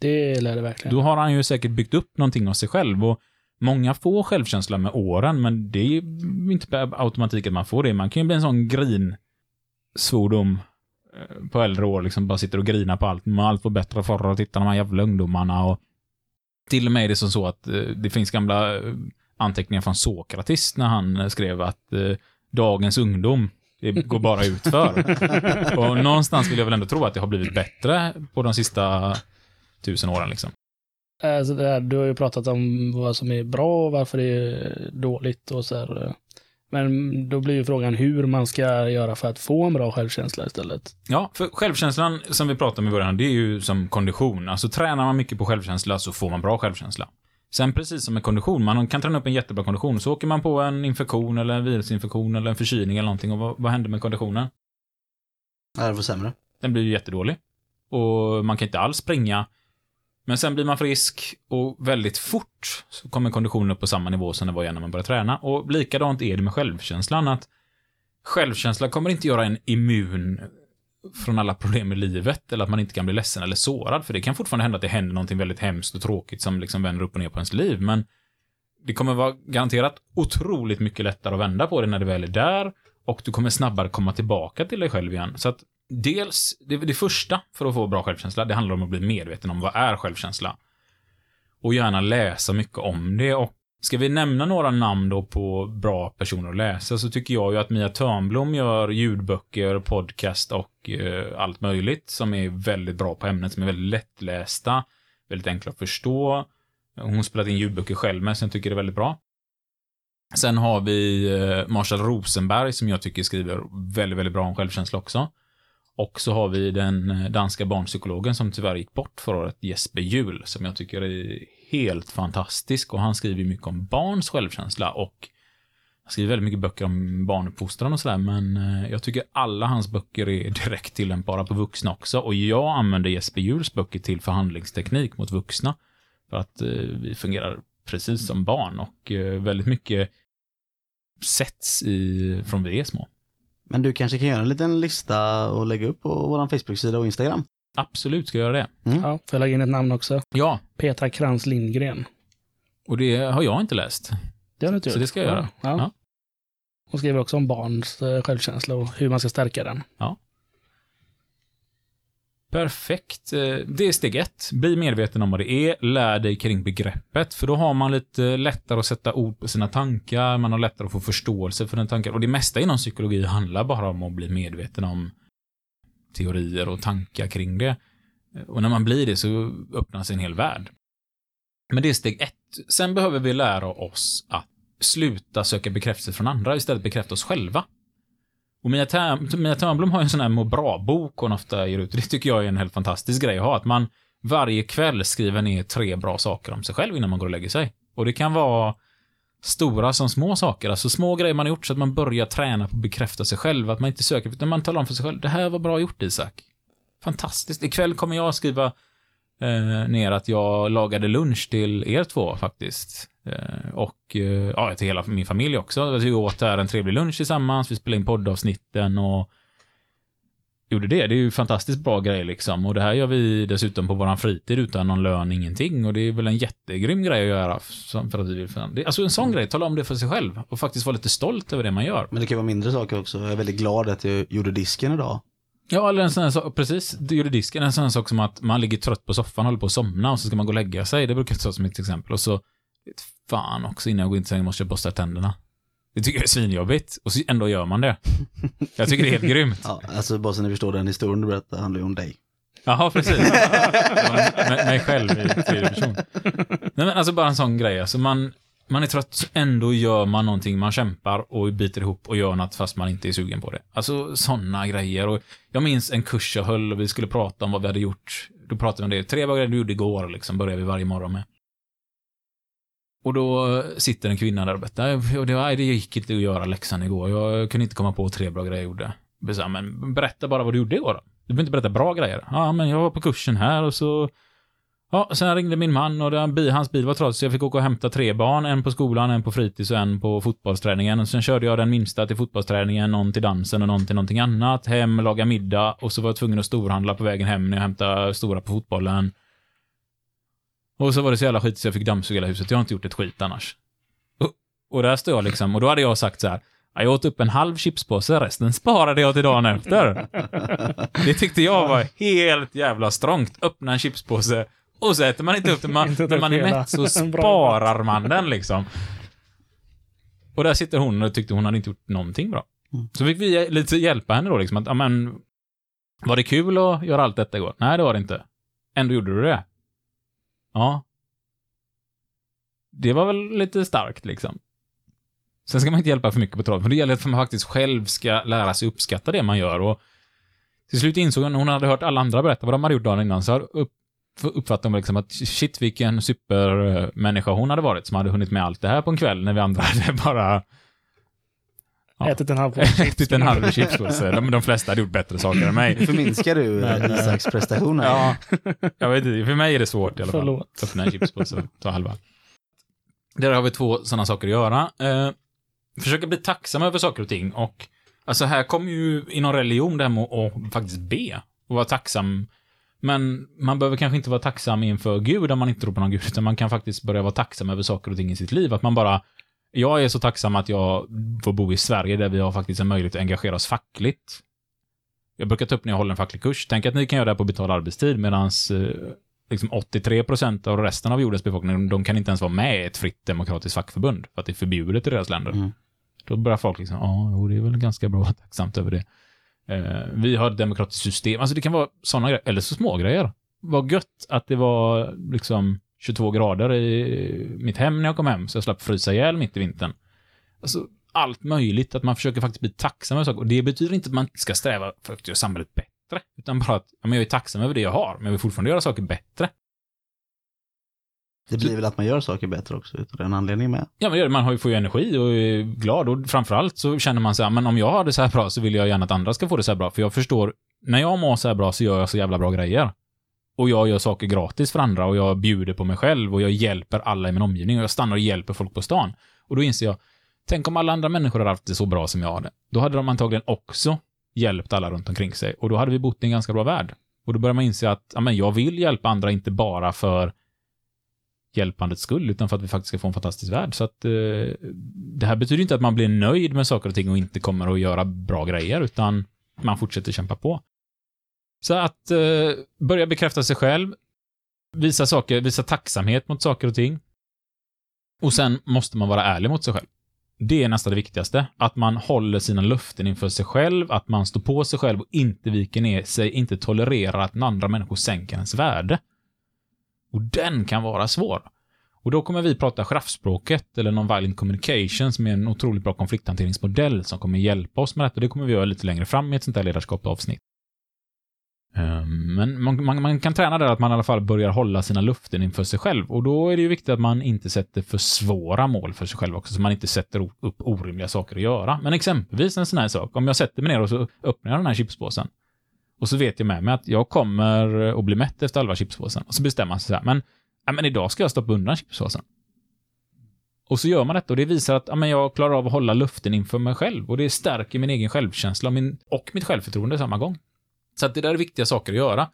Det lär det verkligen. Då har han ju säkert byggt upp någonting av sig själv och många får självkänsla med åren, men det är ju inte per automatik att man får det. Man kan ju bli en sån grin svordom eh, på äldre år, liksom bara sitter och grinar på allt. Man allt får bättre förr och titta de här jävla ungdomarna och till och med är det som så att eh, det finns gamla eh, anteckningar från Sokrates när han skrev att dagens ungdom, det går bara utför. (laughs) och någonstans vill jag väl ändå tro att det har blivit bättre på de sista tusen åren liksom. Alltså det här, du har ju pratat om vad som är bra och varför det är dåligt och så här. eh. Men då blir ju frågan hur man ska göra för att få en bra självkänsla istället. Ja, för självkänslan som vi pratade om i början, det är ju som kondition. Alltså tränar man mycket på självkänsla så får man bra självkänsla. Sen precis som med kondition, man kan träna upp en jättebra kondition, så åker man på en infektion eller en virusinfektion eller en förkylning eller någonting och vad, vad händer med konditionen? Ja, det var sämre. Den blir ju jättedålig. Och man kan inte alls springa. Men sen blir man frisk och väldigt fort så kommer konditionen upp på samma nivå som det var igen när man började träna. Och likadant är det med självkänslan. att Självkänsla kommer inte göra en immun från alla problem i livet eller att man inte kan bli ledsen eller sårad. För det kan fortfarande hända att det händer någonting väldigt hemskt och tråkigt som liksom vänder upp och ner på ens liv. Men det kommer vara garanterat otroligt mycket lättare att vända på det när det väl är där och du kommer snabbare komma tillbaka till dig själv igen. Så att dels, det, det första för att få bra självkänsla, det handlar om att bli medveten om vad är självkänsla. Och gärna läsa mycket om det och Ska vi nämna några namn då på bra personer att läsa så tycker jag ju att Mia Törnblom gör ljudböcker, podcast och eh, allt möjligt som är väldigt bra på ämnet, som är väldigt lättlästa, väldigt enkla att förstå. Hon spelat in ljudböcker själv med, så jag tycker det är väldigt bra. Sen har vi eh, Marshall Rosenberg som jag tycker skriver väldigt, väldigt bra om självkänsla också. Och så har vi den eh, danska barnpsykologen som tyvärr gick bort förra året, Jesper Juhl, som jag tycker är helt fantastisk. Och han skriver mycket om barns självkänsla och han skriver väldigt mycket böcker om barnuppfostran och sådär, men eh, jag tycker alla hans böcker är (laughs) direkt tillämpbara på vuxna också. Och jag använder Jesper Juhls böcker till förhandlingsteknik mot vuxna. För att eh, vi fungerar precis som barn och väldigt mycket sätts i, från vi är små. Men du kanske kan göra en liten lista och lägga upp på vår Facebook-sida och Instagram? Absolut ska jag göra det. Ja, får jag lägga in ett namn också? Ja, Petra Krantz Lindgren. och det har jag inte läst. Det har du inte Så gjort. det ska jag göra. Ja. Ja. Hon skriver också om barns eh, självkänsla och hur man ska stärka den. Perfekt. Eh, det är steg ett. Bli medveten om vad det är. Lär dig kring begreppet. För då har man lite lättare att sätta ord på sina tankar. Man har lättare att få förståelse för den tanken. Och det mesta inom psykologi handlar bara om att bli medveten om teorier och tankar kring det. Och när man blir det så öppnas en hel värld. Men det är steg ett. Sen behöver vi lära oss att sluta söka bekräftelse från andra, istället bekräfta oss själva. Och Mia, Tern, Mia Törnblom har ju en sån här må bra-bok hon ofta ger ut. Det tycker jag är en helt fantastisk grej att ha. Att man varje kväll skriver ner tre bra saker om sig själv innan man går och lägger sig. Och det kan vara stora som små saker. Alltså små grejer man har gjort så att man börjar träna på att bekräfta sig själv. Att man inte söker, utan man talar om för sig själv. Det här var bra gjort Isak. Fantastiskt. Ikväll kommer jag skriva eh, ner att jag lagade lunch till er två faktiskt. Eh, och eh, ja, till hela min familj också. Vi åt där en trevlig lunch tillsammans, vi spelade in poddavsnitten och gjorde det. Det är ju fantastiskt bra grej liksom. Och det här gör vi dessutom på våran fritid utan någon lön, ingenting. Och det är väl en jättegrym grej att göra. För att vi vill, alltså en sån grej, tala om det för sig själv. Och faktiskt vara lite stolt över det man gör. Men det kan vara mindre saker också. Jag är väldigt glad att jag gjorde disken idag. Ja, eller en sån här sak, precis, du gjorde disken, en sån här sak som att man ligger trött på soffan, håller på att somna och så ska man gå och lägga sig. Det brukar jag ta som ett exempel. Och så, fan också, innan jag går in till sängen måste jag borsta tänderna. Det tycker jag är svinjobbigt. Och så ändå gör man det. Jag tycker det är helt grymt. (laughs) Ja, alltså bara så ni förstår den historien du berättar handlar ju om dig. Jaha, precis. (laughs) Med mig själv i tredje person. Nej, men alltså bara en sån grej. Alltså man, man är trött, så ändå gör man någonting. Man kämpar och biter ihop och gör något fast man inte är sugen på det. Alltså såna grejer. Och jag minns en kurs jag höll och vi skulle prata om vad vi hade gjort. Då pratade vi om det. Tre grejer du gjorde igår, liksom, börjar vi varje morgon med. Och då sitter en kvinna där och berättar, det, nej, det gick inte att göra läxan igår. Jag kunde inte komma på tre bra grejer jag gjorde. Men berätta bara vad du gjorde igår då. Du behöver inte berätta bra grejer. Ja, men jag var på kursen här och så... Ja, sen ringde min man och den, hans bil var trasig så jag fick åka och hämta tre barn. En på skolan, en på fritids och en på fotbollsträningen. Och sen körde jag den minsta till fotbollsträningen, någon till dansen och någon till någonting annat. Hem, laga middag och så var jag tvungen att storhandla på vägen hem när jag hämtade stora på fotbollen. Och så var det så jävla skit så jag fick dammsuga hela huset. Jag har inte gjort ett skit annars. Och, och där står jag liksom, och då hade jag sagt så här. "Ja, Jag åt upp en halv chipspåse, resten sparade jag till dagen efter. (laughs) Det tyckte jag var helt jävla strångt. Öppna en chipspåse och så äter man inte upp den. Man, (laughs) när man är mätt så (laughs) sparar man den liksom. Och där sitter hon och tyckte hon hade inte gjort någonting bra. Mm. Så fick vi lite hjälpa henne då liksom att, ja men, var det kul att göra allt detta igår? Nej, det var det inte. Ändå gjorde du det. Ja. Det var väl lite starkt liksom. Sen ska man inte hjälpa för mycket på traven, för det gäller att man faktiskt själv ska lära sig uppskatta det man gör. Och till slut insåg hon, hon hade hört alla andra berätta vad de hade gjort dagen innan, så upp, uppfattade hon liksom att shit vilken supermänniska hon hade varit som hade hunnit med allt det här på en kväll när vi andra hade (laughs) bara Ja. Ätit en halv (laughs) påse ätit en halv chipspåse. De, de flesta hade gjort bättre saker än mig. Förminskar du Men, eh, eh, Isaks prestation här. Ja, jag vet inte. För mig är det svårt i alla fall. Förlåt. Öppna en chipspåse och ta halva. Där har vi två sådana saker att göra. Eh, försöka bli tacksam över saker och ting och alltså här kommer ju inom religion det här med att faktiskt be och vara tacksam. Men man behöver kanske inte vara tacksam inför Gud om man inte tror på någon Gud, utan man kan faktiskt börja vara tacksam över saker och ting i sitt liv. Att man bara, jag är så tacksam att jag får bo i Sverige där vi har faktiskt en möjlighet att engagera oss fackligt. Jag brukar ta upp när jag håller en facklig kurs. Tänk att ni kan göra det här på betald arbetstid medan eh, liksom 83% av resten av jordens befolkning, de kan inte ens vara med i ett fritt demokratiskt fackförbund för att det är förbjudet i deras länder. Mm. Då börjar folk liksom, ja, jo, det är väl ganska bra och tacksamt över det. Eh, vi har ett demokratiskt system, alltså det kan vara sådana grejer, eller så små grejer. Vad gött att det var liksom 22 grader i mitt hem när jag kom hem, så jag slapp frysa ihjäl mitt i vintern. Alltså, allt möjligt, att man försöker faktiskt bli tacksam över saker. Och det betyder inte att man ska sträva för att göra samhället bättre. Utan bara att ja, men jag är tacksam över det jag har, men jag vill fortfarande göra saker bättre. Det blir väl att man gör saker bättre också utav den anledningen med. Ja, men man har ju, får ju energi och är glad och framförallt så känner man sig, ja, men om jag har det så här bra så vill jag gärna att andra ska få det så här bra. För jag förstår, när jag mår så här bra så gör jag så jävla bra grejer. Och jag gör saker gratis för andra och jag bjuder på mig själv och jag hjälper alla i min omgivning och jag stannar och hjälper folk på stan. Och då inser jag, tänk om alla andra människor hade haft det så bra som jag har det. Då hade de antagligen också hjälpt alla runt omkring sig och då hade vi bott i en ganska bra värld. Och då börjar man inse att, ja men jag vill hjälpa andra inte bara för hjälpandets skull, utan för att vi faktiskt ska få en fantastisk värld. Så att eh, det här betyder inte att man blir nöjd med saker och ting och inte kommer att göra bra grejer, utan man fortsätter kämpa på. Så att eh, börja bekräfta sig själv, visa saker, visa tacksamhet mot saker och ting. Och sen måste man vara ärlig mot sig själv. Det är nästan det viktigaste. Att man håller sina löften inför sig själv, att man står på sig själv och inte viker ner sig, inte tolererar att andra människor sänker ens värde. Och den kan vara svår. Och då kommer vi prata giraffspråket eller non-violent communication som är en otroligt bra konflikthanteringsmodell som kommer hjälpa oss med detta. Det kommer vi göra lite längre fram i ett sånt här ledarskapsavsnitt. Ehm, men man, man, man kan träna där att man i alla fall börjar hålla sina luften inför sig själv. Och då är det ju viktigt att man inte sätter för svåra mål för sig själv också, så man inte sätter upp orimliga saker att göra. Men exempelvis en sån här sak, om jag sätter mig ner och så öppnar jag den här chipspåsen. Och så vet jag med mig att jag kommer att bli mätt efter halva chipspåsen. Och så bestämmer man sig så här, men, ja, men idag ska jag stoppa undan chipspåsen. Och så gör man detta och det visar att ja, men jag klarar av att hålla luften inför mig själv. Och det stärker min egen självkänsla och, min, och mitt självförtroende samma gång. Så att det där är viktiga saker att göra.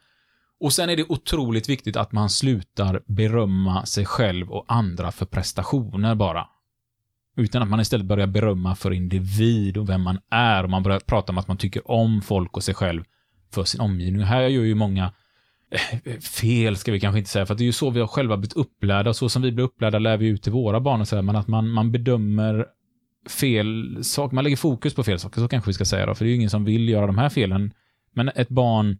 Och sen är det otroligt viktigt att man slutar berömma sig själv och andra för prestationer bara. Utan att man istället börjar berömma för individ och vem man är och man börjar prata om att man tycker om folk och sig själv för sin omgivning. Här gör ju många eh, fel, ska vi kanske inte säga, för att det är ju så vi har själva blivit upplärda och så som vi blir upplärda lär vi ut till våra barn och så här, men att man, man bedömer fel saker, man lägger fokus på fel saker, så kanske vi ska säga då, för det är ju ingen som vill göra de här felen. Men ett barn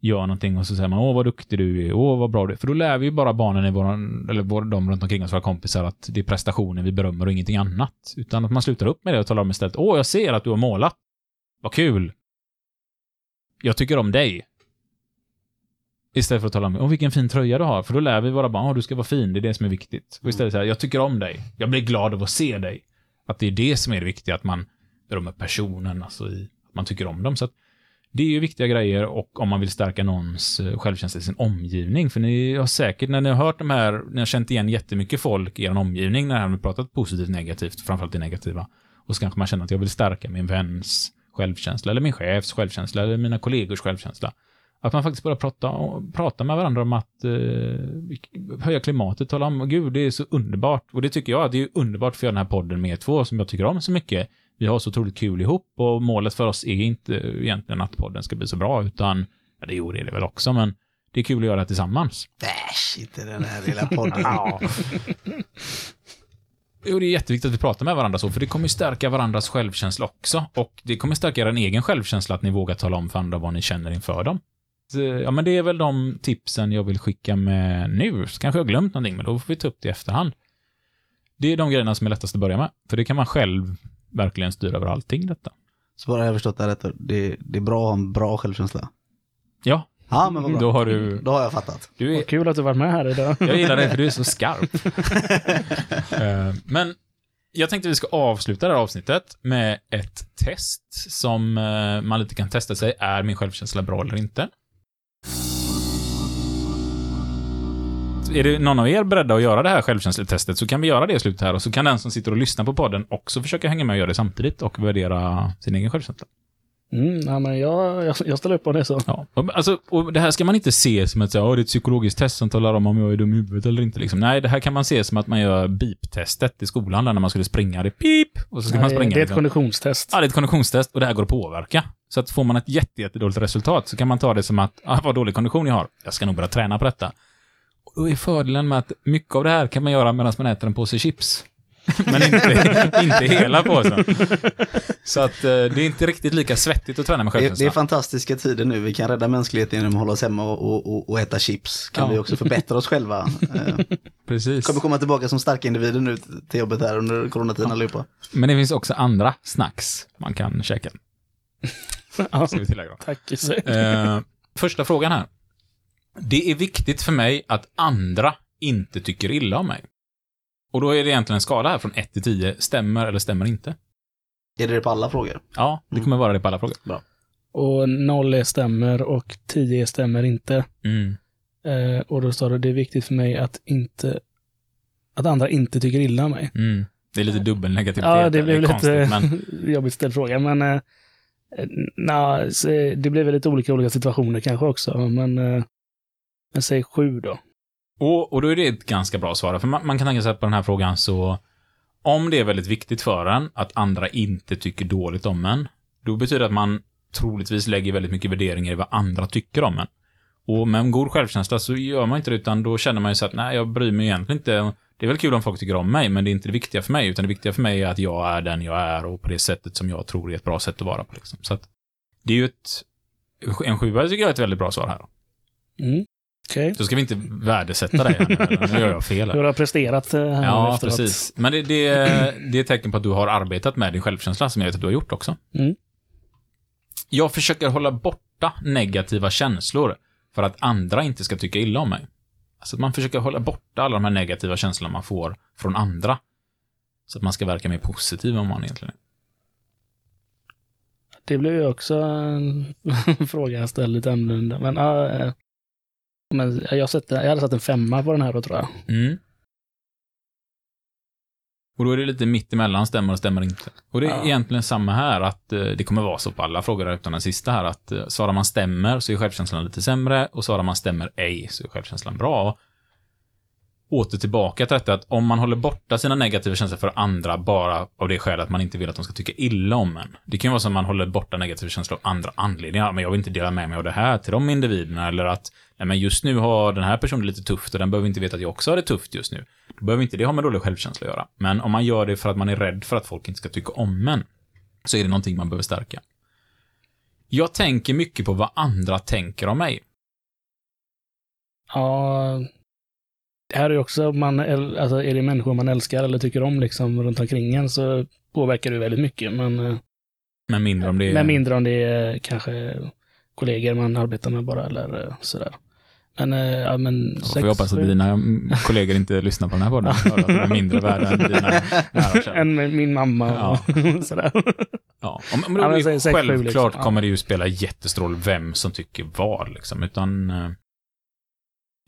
gör någonting och så säger man åh vad duktig du är, åh vad bra du är. För då lär vi ju bara barnen i våran, eller vår, de runt omkring oss, våra kompisar, att det är prestationen vi berömmer och ingenting annat. Utan att man slutar upp med det och talar om istället, åh jag ser att du har målat. Vad kul. Jag tycker om dig. Istället för att tala om, åh vilken fin tröja du har. För då lär vi våra barn, åh du ska vara fin, det är det som är viktigt. Och istället säga, jag tycker om dig. Jag blir glad av att se dig. Att det är det som är det viktiga, att man berömmer personen, alltså i, att man tycker om dem. Så att det är ju viktiga grejer och om man vill stärka någons eh, självkänsla i sin omgivning. För ni har säkert, när ni har hört de här, ni har känt igen jättemycket folk i er omgivning när ni har pratat positivt, negativt, framförallt det negativa. Och så kanske man känner att jag vill stärka min väns självkänsla, eller min chefs självkänsla, eller mina kollegors självkänsla. Att man faktiskt börjar prata, prata med varandra om att eh, höja klimatet, tala om, gud, det är så underbart. Och det tycker jag, att det är underbart för den här podden med er två, som jag tycker om så mycket. Vi har så otroligt kul ihop och målet för oss är inte egentligen att podden ska bli så bra, utan, ja, det gjorde det väl också, men det är kul att göra det tillsammans. Äsch, inte den här lilla podden. (laughs) Jo, det är jätteviktigt att vi pratar med varandra så, för det kommer stärka varandras självkänsla också. Och det kommer stärka er egen självkänsla att ni vågar tala om för andra vad ni känner inför dem. Så, Ja, men det är väl de tipsen jag vill skicka med nu. Så kanske jag har glömt någonting, men då får vi ta upp det i efterhand. Det är de grejerna som är lättast att börja med, för det kan man själv verkligen styra över allting detta. Så bara har jag förstått det här rätt. Det, det är bra att ha en bra självkänsla. Ja, Ja, men vad bra. då har du... Då har jag fattat. du är, Vad kul att du varit med här idag. Jag gillar dig för du är så skarp. (laughs) Eh, Men jag tänkte vi ska avsluta det här avsnittet med ett test som eh, man lite kan testa sig. Är min självkänsla bra eller inte? Är det någon av er beredda att göra det här självkänsletestet så kan vi göra det i slutet här och så kan den som sitter och lyssnar på podden också försöka hänga med och göra det samtidigt och värdera sin egen självkänsla. Mm, ja, men jag, jag, jag ställer upp på det så. Ja, alltså, och det här ska man inte se som här, "Åh, det är ett psykologiskt test som talar om om jag är dum i huvudet eller inte. Liksom. Nej, det här kan man se som att man gör beep-testet i skolan, där när man skulle springa. Det pip! Och så ska man Nej, springa. det är ett liksom. konditionstest. Ja, det är ett konditionstest och det här går att påverka. Så att får man ett jätte, jättedåligt resultat så kan man ta det som att, ah, vad dålig kondition jag har. Jag ska nog börja träna på detta. Är fördelen med att mycket av det här kan man göra medan man äter en påse chips. (laughs) Men inte, inte hela påsen. Så att eh, det är inte riktigt lika svettigt att träna med Det, det är självkänsla. fantastiska tider nu. Vi kan rädda mänskligheten genom att hålla oss hemma och, och, och äta chips. Kan Ja. vi också förbättra oss själva. (laughs) Eh, Precis. kommer komma tillbaka som starka individer nu till jobbet här under coronatiden allihopa. Men det finns också andra snacks man kan käka. Ja, ska vi tillägga. då. tack. Så. Eh, första frågan här. Det är viktigt för mig att andra inte tycker illa om mig. Och då är det egentligen en skala här från 1 till 10. Stämmer eller stämmer inte? Är det det på alla frågor? Ja, det kommer vara det på alla frågor. Bra. Och 0 är stämmer och 10 stämmer inte. Mm. Eh, och då står det, det är viktigt för mig att inte att andra inte tycker illa om mig. Mm. Det är lite dubbelnegativitet. Ja, det blev är lite konstigt, men (laughs) jobbigt ställd fråga, men eh, na, så det blev lite olika olika situationer kanske också, men, eh, men säg sju då. Och, och då är det ett ganska bra svar. För man, man kan tänka sig att på den här frågan så, om det är väldigt viktigt för en att andra inte tycker dåligt om en, då betyder det att man troligtvis lägger väldigt mycket värderingar i vad andra tycker om en. Och med en god självkänsla så gör man inte det, utan då känner man ju så att nej, jag bryr mig egentligen inte. Det är väl kul om folk tycker om mig, men det är inte det viktiga för mig, utan det viktiga för mig är att jag är den jag är och på det sättet som jag tror är ett bra sätt att vara på. Liksom. Så att det är ju ett, en sjua tycker jag är ett väldigt bra svar här. Mm. Okej. Då ska vi inte värdesätta dig här nu, gör jag fel. här. Du har presterat eh, här Ja, efteråt. precis. Men det, det, det är ett tecken på att du har arbetat med din självkänsla, som jag vet att du har gjort också. Mm. Jag försöker hålla borta negativa känslor för att andra inte ska tycka illa om mig. Alltså att man försöker hålla borta alla de här negativa känslorna man får från andra. Så att man ska verka mer positiv än man egentligen är. Det blev ju också en (laughs) fråga jag ställde lite annorlunda. Men, eh, men jag, sätter, jag hade satt en femma på den här då tror jag. Mm. Och då är det lite mitt emellan, stämmer och stämmer inte. Och det är Ja. egentligen samma här, att eh, det kommer vara så på alla frågor utan den sista här, att eh, svarar man stämmer så är självkänslan lite sämre och svarar man stämmer ej så är självkänslan bra. Åter tillbaka till detta att om man håller borta sina negativa känslor för andra bara av det skälet att man inte vill att de ska tycka illa om en. Det kan ju vara som att man håller borta negativa känslor av andra anledningar. Men jag vill inte dela med mig av det här till de individerna. Eller att, nej men just nu har den här personen lite tufft och den behöver inte veta att jag också har det tufft just nu. Då behöver inte det ha med dålig självkänsla att göra. Men om man gör det för att man är rädd för att folk inte ska tycka om en, så är det någonting man behöver stärka. Jag tänker mycket på vad andra tänker om mig. Ja, här är också, man, alltså är det människor man älskar eller tycker om liksom runt omkring en så påverkar det väldigt mycket. Men, eh, Men mindre om det är... men mindre om det är kanske kollegor man arbetar med bara eller eh, sådär. Men, eh, ja men Då får jag hoppas att dina kollegor inte lyssnar på den här podden. (laughs) Att de är mindre värda än dina (laughs) nära än min mamma och (laughs) sådär. Ja, det Ja, men säg sex, sju, självklart liksom. Ja. kommer det ju spela jättestor roll vem som tycker vad, liksom. Utan...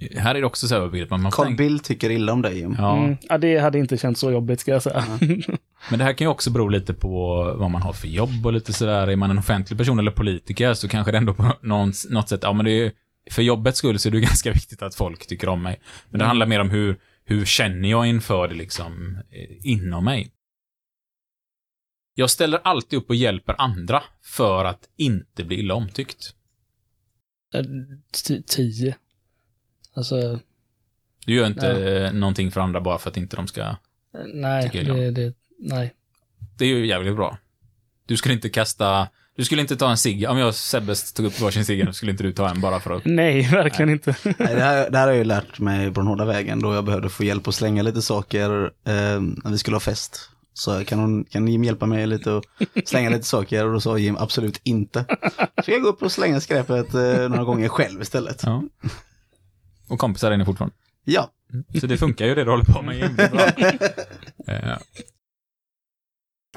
Eh, här är det också så att man, Carl tänka, Bildt tycker illa om dig. Jim. ja, Mm, ja, det hade inte känts så jobbigt ska jag säga. (laughs) Men det här kan ju också bero lite på vad man har för jobb och lite sådär. Är man en offentlig person eller politiker så kanske det ändå på någon, något sätt, ja men det är, för jobbets skull så är det (laughs) ganska viktigt att folk tycker om mig. Men det handlar mer om hur, hur känner jag inför det liksom eh, inom mig. Jag ställer alltid upp och hjälper andra för att inte bli illa omtyckt. Eh, t- Tio. Alltså, Du gör inte eh, någonting för andra bara för att inte de ska... nej, det, det, nej. Det är ju jävligt bra. Du skulle inte kasta... Du skulle inte ta en cigg. Om jag och Sebbe tog upp varsin cigg, skulle inte du ta en bara för att... Nej, (laughs) verkligen inte. Nej, det, här, det här har jag ju lärt mig på den hårda vägen då jag behövde få hjälp att slänga lite saker eh, när vi skulle ha fest. Så kan, hon, kan Jim hjälpa mig lite och slänga lite saker och då sa Jim absolut inte. Så jag går upp och slänga skräpet eh, några gånger själv istället. Ja. Och kompisar är ni fortfarande. Ja, Så det funkar ju det du håller på med. (laughs) Är bra. Eh,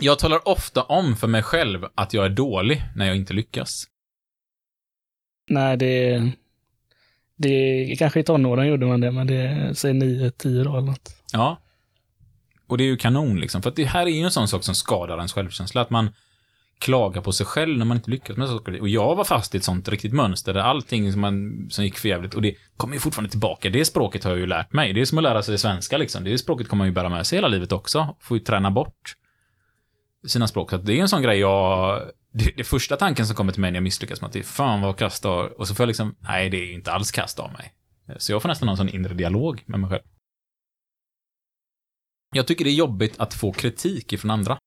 Jag talar ofta om för mig själv att jag är dålig när jag inte lyckas. Nej, det... Det kanske i tonåren gjorde man det, men det säger nio, tio då eller något. Ja. Och det är ju kanon liksom. För att det här är ju en sån sak som skadar ens självkänsla. Att man klaga på sig själv när man inte lyckas med saker. Och jag var fast i ett sånt riktigt mönster där allting som, man, som gick för jävligt. Och det kommer ju fortfarande tillbaka. Det språket har jag ju lärt mig. Det är som att lära sig svenska liksom. Det språket kommer man ju bära med sig hela livet också. Får ju träna bort sina språk. Så att det är en sån grej jag... Det, det första tanken som kommer till mig när jag misslyckas med att det är fan vad kast av... Och så får jag liksom, nej det är ju inte alls kast av mig. Så jag får nästan ha en sån inre dialog med mig själv. Jag tycker det är jobbigt att få kritik ifrån andra.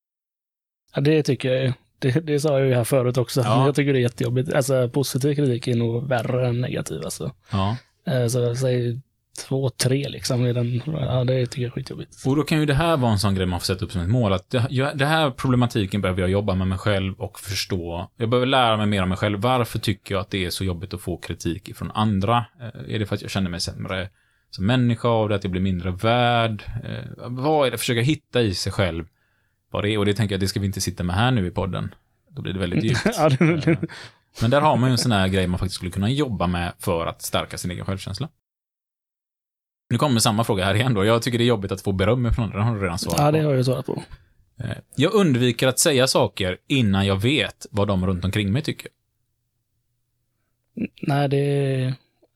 Ja, det tycker jag ju. Det, det sa jag ju här förut också. Ja. Jag tycker det är jättejobbigt. Alltså positiv kritik är nog värre än negativ alltså. Ja. Eh, Så säg två, tre liksom. Är den, ja, det tycker jag är skitjobbigt. Och då kan ju det här vara en sån grej man får sätta upp som ett mål. Att det, jag- det här problematiken behöver jag jobba med mig själv och förstå. Jag behöver lära mig mer om mig själv. Varför tycker jag att det är så jobbigt att få kritik från andra? Eh, Är det för att jag känner mig sämre som människa av det? Att jag blir mindre värd? Eh, Vad är det? Försöka hitta i sig själv vad det är. Och det tänker jag, det ska vi inte sitta med här nu i podden. Då blir det väldigt (laughs) djupt. det, Men där har man ju en sån här grej man faktiskt skulle kunna jobba med för att stärka sin egen självkänsla. Nu kommer samma fråga här igen då. Jag tycker det är jobbigt att få beröm från andra. Det har du redan svarat ja, det på. har jag svarat på. Eh, Jag undviker att säga saker innan jag vet vad de runt omkring mig tycker. Nej, det...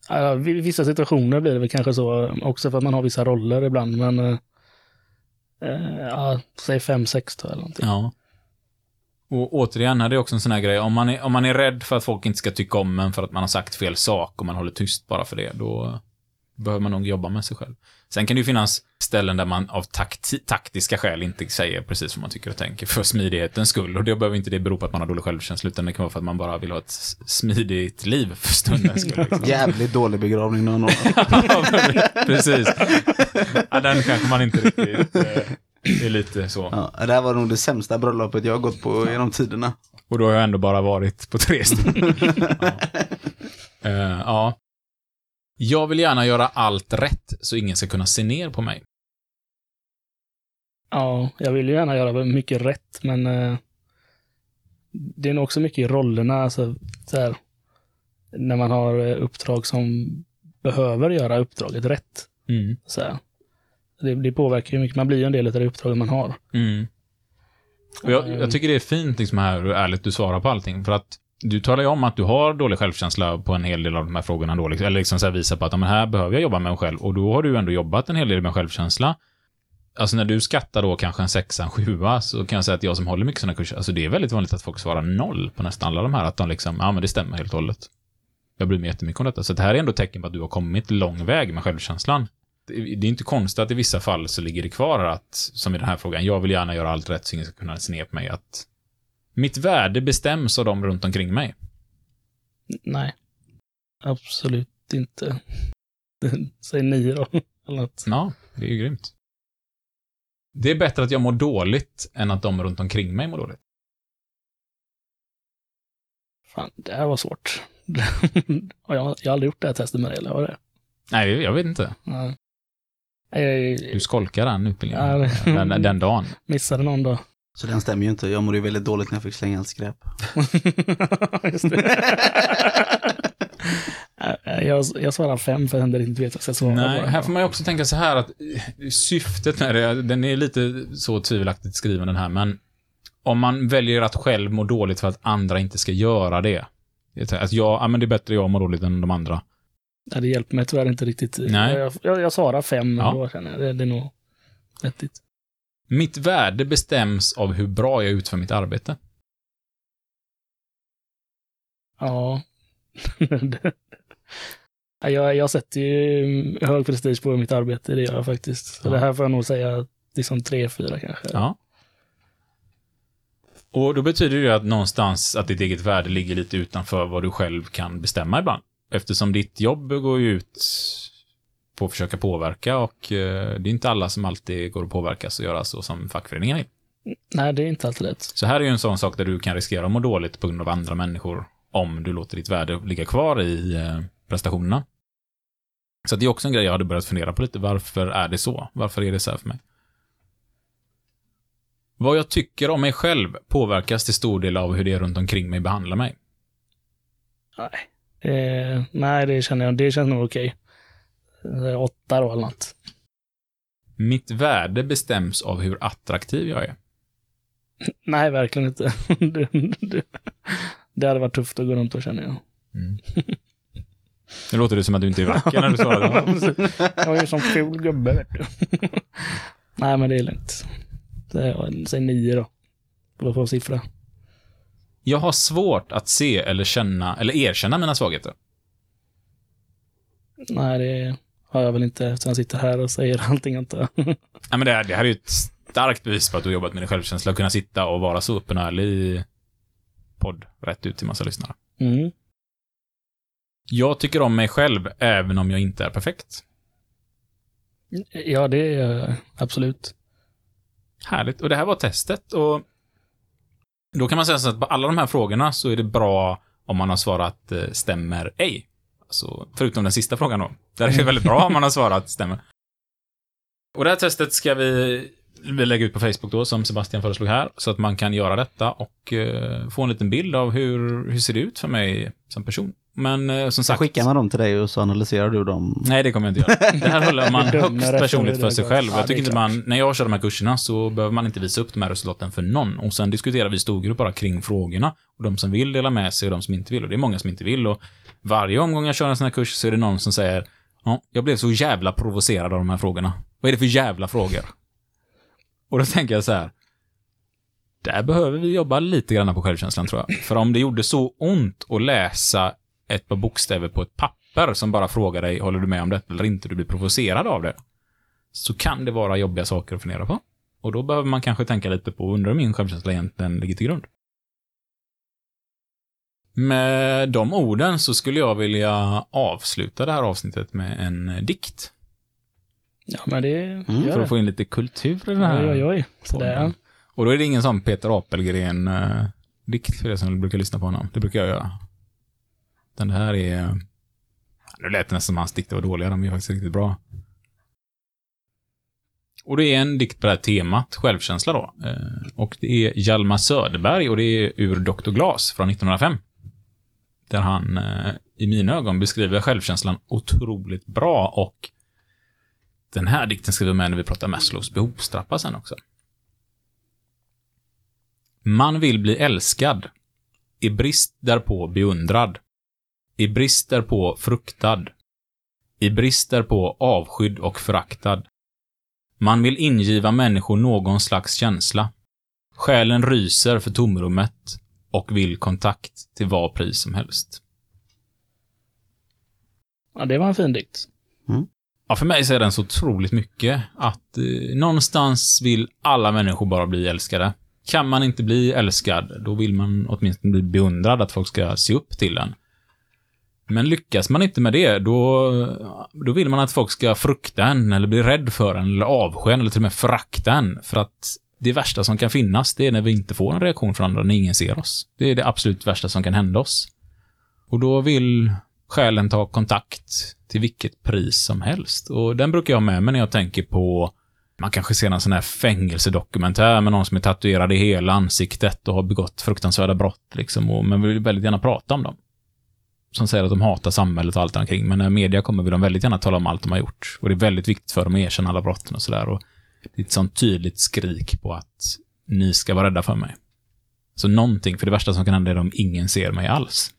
Ja, I vissa situationer blir det väl kanske så, också för att man har vissa roller ibland, men eh, ja, säg fem, sex då eller någonting. Ja. Och återigen, här är också en sån här grej. Om man, är, om man är rädd för att folk inte ska tycka om en för att man har sagt fel sak och man håller tyst bara för det, då behöver man nog jobba med sig själv. Sen kan det ju finnas ställen där man av takti- taktiska skäl inte säger precis vad man tycker och tänker för smidighetens skull. Och det behöver inte det bero på att man har dålig självkänsla, utan det kan vara för att man bara vill ha ett smidigt liv för stundens (laughs) skull. Liksom. Jävligt dålig begravning någon gång. (laughs) Ja, precis. Ja, den kanske man inte riktigt... Eh, är lite så. Ja, det här var nog det sämsta bröllopet jag har gått på genom tiderna. Och då har jag ändå bara varit på tre stycken. (laughs) ja. Eh, ja. Jag vill gärna göra allt rätt så ingen ska kunna se ner på mig. Ja, jag vill ju gärna göra mycket rätt, men eh, det är nog också mycket i rollerna. Alltså, så här, när man har eh, uppdrag som behöver göra uppdraget rätt. Mm. Så här. Det, det påverkar ju mycket. Man blir ju en del av det uppdraget man har. Mm. Och jag, jag tycker det är fint liksom här hur ärligt du svarar på allting. För att du talar ju om att du har dålig självkänsla på en hel del av de här frågorna då. Liksom, eller liksom så här visar på att ja, men här behöver jag jobba med mig själv. Och då har du ändå jobbat en hel del med självkänsla. Alltså när du skattar då kanske en sexa, en sjua, så kan jag säga att jag som håller mycket sådana kurser, alltså det är väldigt vanligt att folk svarar noll på nästan alla de här. Att de liksom, ja men det stämmer helt och hållet. Jag bryr mig jättemycket om detta. Så det här är ändå ett tecken på att du har kommit lång väg med självkänslan. Det det är inte konstigt att i vissa fall så ligger det kvar att, som i den här frågan, jag vill gärna göra allt rätt så ingen ska kunna se ner på mig. Att mitt värde bestäms av dem runt omkring mig. Nej, absolut inte. (laughs) Säg nio då. Eller något. Ja, det är ju grymt. Det är bättre att jag mår dåligt än att de runt omkring mig mår dåligt. Fan, det här var svårt. (laughs) Jag, har aldrig gjort det här testet med dig, eller har det? Nej, jag vet inte. Nej. Jag, Du skolkar den utbildningen. Ja, den, den dagen. (laughs) missade någon dag. Så den stämmer ju inte. Jag mådde ju väldigt dåligt när jag fick slänga allt skräp. (laughs) Just det. (laughs) jag, jag svarar fem för att jag inte vet vad jag ska svara Nej, här får man ju också tänka så här att eh, syftet med det, den är lite så tvivelaktigt skriven den här, men om man väljer att själv må dåligt för att andra inte ska göra det. Att jag, ja men det är bättre jag mår dåligt än de andra. Nej, det hjälper mig tyvärr inte riktigt. Nej. Jag, jag, jag svarar fem, Ja. då känner jag. Det, det är nog vettigt. Mitt värde bestäms av hur bra jag utför mitt arbete. Ja. (laughs) Jag, jag sätter ju hög prestige på mitt arbete, det gör jag faktiskt. Så Ja. det här får jag nog säga liksom tre, fyra kanske. Ja. Och då betyder det att någonstans att ditt eget värde ligger lite utanför vad du själv kan bestämma ibland. Eftersom ditt jobb går ju ut på att försöka påverka och eh, det är inte alla som alltid går att påverkas och göra så som fackföreningen vill. Nej, det är inte alltid rätt. Så här är ju en sån sak där du kan riskera att må dåligt på grund av andra människor om du låter ditt värde ligga kvar i eh, prestationerna. Så det är också en grej jag hade börjat fundera på lite. Varför är det så? Varför är det så här för mig? Vad jag tycker om mig själv påverkas till stor del av hur det runt omkring mig behandlar mig. Nej. Eh, nej, det känner jag. Det känns nog okej. Eh, Åtta då eller något. Mitt värde bestäms av hur attraktiv jag är. (laughs) Nej, verkligen inte. (laughs) det, det, det hade varit tufft att gå runt och känner jag. Nu låter det som att du inte är vacker när du svarar. (laughs) jag är ju som ful gubbe, vet du. Nej, men det är lugnt. Det är- Säg nio då. Vad får siffra? Jag har svårt att se eller känna, eller erkänna mina svagheter. Nej, det har jag väl inte eftersom jag sitter här och säger (laughs) allting jag inte... Nej, men det, här, det här är ju ett starkt bevis på att du har jobbat med din självkänsla och kunna sitta och vara så öppen och ärlig i podd rätt ut till massa lyssnare. Mm. Jag tycker om mig själv även om jag inte är perfekt. Ja, det är jag absolut. Härligt. Och det här var testet och då kan man säga så att på alla de här frågorna så är det bra om man har svarat eh, stämmer ej. Alltså, förutom den sista frågan då. Där är det väldigt bra om man har svarat stämmer. Och det här testet ska vi, vi lägga ut på Facebook då, som Sebastian föreslog här, så att man kan göra detta och eh, få en liten bild av hur, hur ser det ut för mig som person. Men eh, som Så sagt... skickar man dem till dig och så analyserar du dem. Nej, det kommer jag inte göra. Det här håller man (laughs) högst personligt för sig själv. Ja, Jag tycker inte man, när jag kör de här kurserna så behöver man inte visa upp de här resultaten för någon. Och sen diskuterar vi i storgrupp bara kring frågorna. Och de som vill dela med sig och de som inte vill. Och det är många som inte vill. Och varje omgång jag kör en sån här kurs så är det någon som säger Ja, jag blev så jävla provocerad av de här frågorna. Vad är det för jävla frågor? Och då tänker jag så här. Där behöver vi jobba lite grann på självkänslan tror jag. För om det gjorde så ont att läsa ett par bokstäver på ett papper som bara frågar dig, håller du med om detta eller inte, du blir provocerad av det. Så kan det vara jobbiga saker att fundera på. Och då behöver man kanske tänka lite på, undrar min självkänsla egentligen ligger till grund? Med de orden så skulle jag vilja avsluta det här avsnittet med en dikt. Ja, men det Mm, För att få in lite kultur i den här Oj, oj, oj. Så podden. där. Och då är det ingen sån Peter Apelgren-dikt för det som brukar lyssna på honom. Det brukar jag göra. Den det här är... Nu lät det nästan som hans dikter var dåliga, de är faktiskt riktigt bra. Och det är en dikt på det här temat, självkänsla då. Eh, Och det är Hjalmar Söderberg och det är ur Dr. Glas från 1905. Där han, eh, i mina ögon, beskriver självkänslan otroligt bra och den här dikten skriver med när vi pratar Maslows behovstrappa sen också. Man vill bli älskad. I brist därpå beundrad. I brist därpå fruktad. I brist därpå avskydd och föraktad. Man vill ingiva människor någon slags känsla. Själen ryser för tomrummet och vill kontakt till vad pris som helst. Ja, det var en fin dikt. Ja, för mig säger den så otroligt mycket att eh, någonstans vill alla människor bara bli älskade. Kan man inte bli älskad, då vill man åtminstone bli beundrad, att folk ska se upp till en. Men lyckas man inte med det, då, då vill man att folk ska frukta en, eller bli rädd för en, eller avsky eller till och med förakta en. För att det värsta som kan finnas, det är när vi inte får en reaktion från andra, när ingen ser oss. Det är det absolut värsta som kan hända oss. Och då vill själen ta kontakt till vilket pris som helst. Och den brukar jag ha med mig när jag tänker på man kanske ser en sån här fängelsedokumentär med någon som är tatuerad i hela ansiktet och har begått fruktansvärda brott, liksom, och, men vill väldigt gärna prata om dem. Som säger att de hatar samhället och allt omkring, men när media kommer vill de väldigt gärna tala om allt de har gjort. Och det är väldigt viktigt för dem att erkänna alla brotten och sådär. Det är ett sånt tydligt skrik på att ni ska vara rädda för mig. Så någonting, för det värsta som kan hända är om ingen ser mig alls.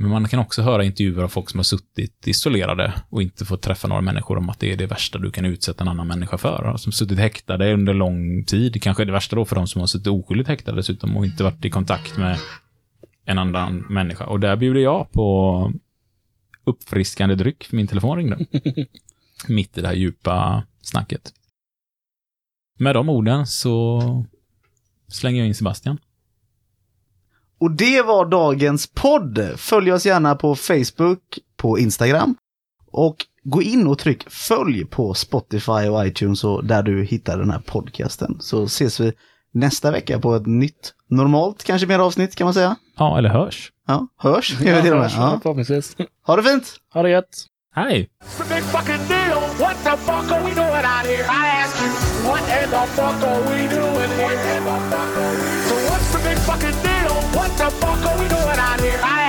Men man kan också höra intervjuer av folk som har suttit isolerade och inte fått träffa några människor om att det är det värsta du kan utsätta en annan människa för. Som suttit häktade under lång tid. Kanske det värsta då för de som har suttit oskyldigt häktade dessutom och inte varit i kontakt med en annan människa. Och där bjuder jag på uppfriskande dryck för min telefon ringde. (laughs) Mitt i det här djupa snacket. Med de orden så slänger jag in Sebastian. Och det var dagens podd. Följ oss gärna på Facebook, på Instagram. Och gå in och tryck följ på Spotify och iTunes och där du hittar den här podcasten. Så ses vi nästa vecka på ett nytt, normalt kanske mer avsnitt kan man säga. Ja, eller hörs. Ja, hörs. Jag (laughs) vet och med. Ja. Förhoppningsvis. Ha det fint! Ha det gött! Hej! It's a big fucking deal. What the fuck are we doing out here? I ask you, what in the fuck are we doing here? So what's the big fucking deal? What the fuck are we doing out here? I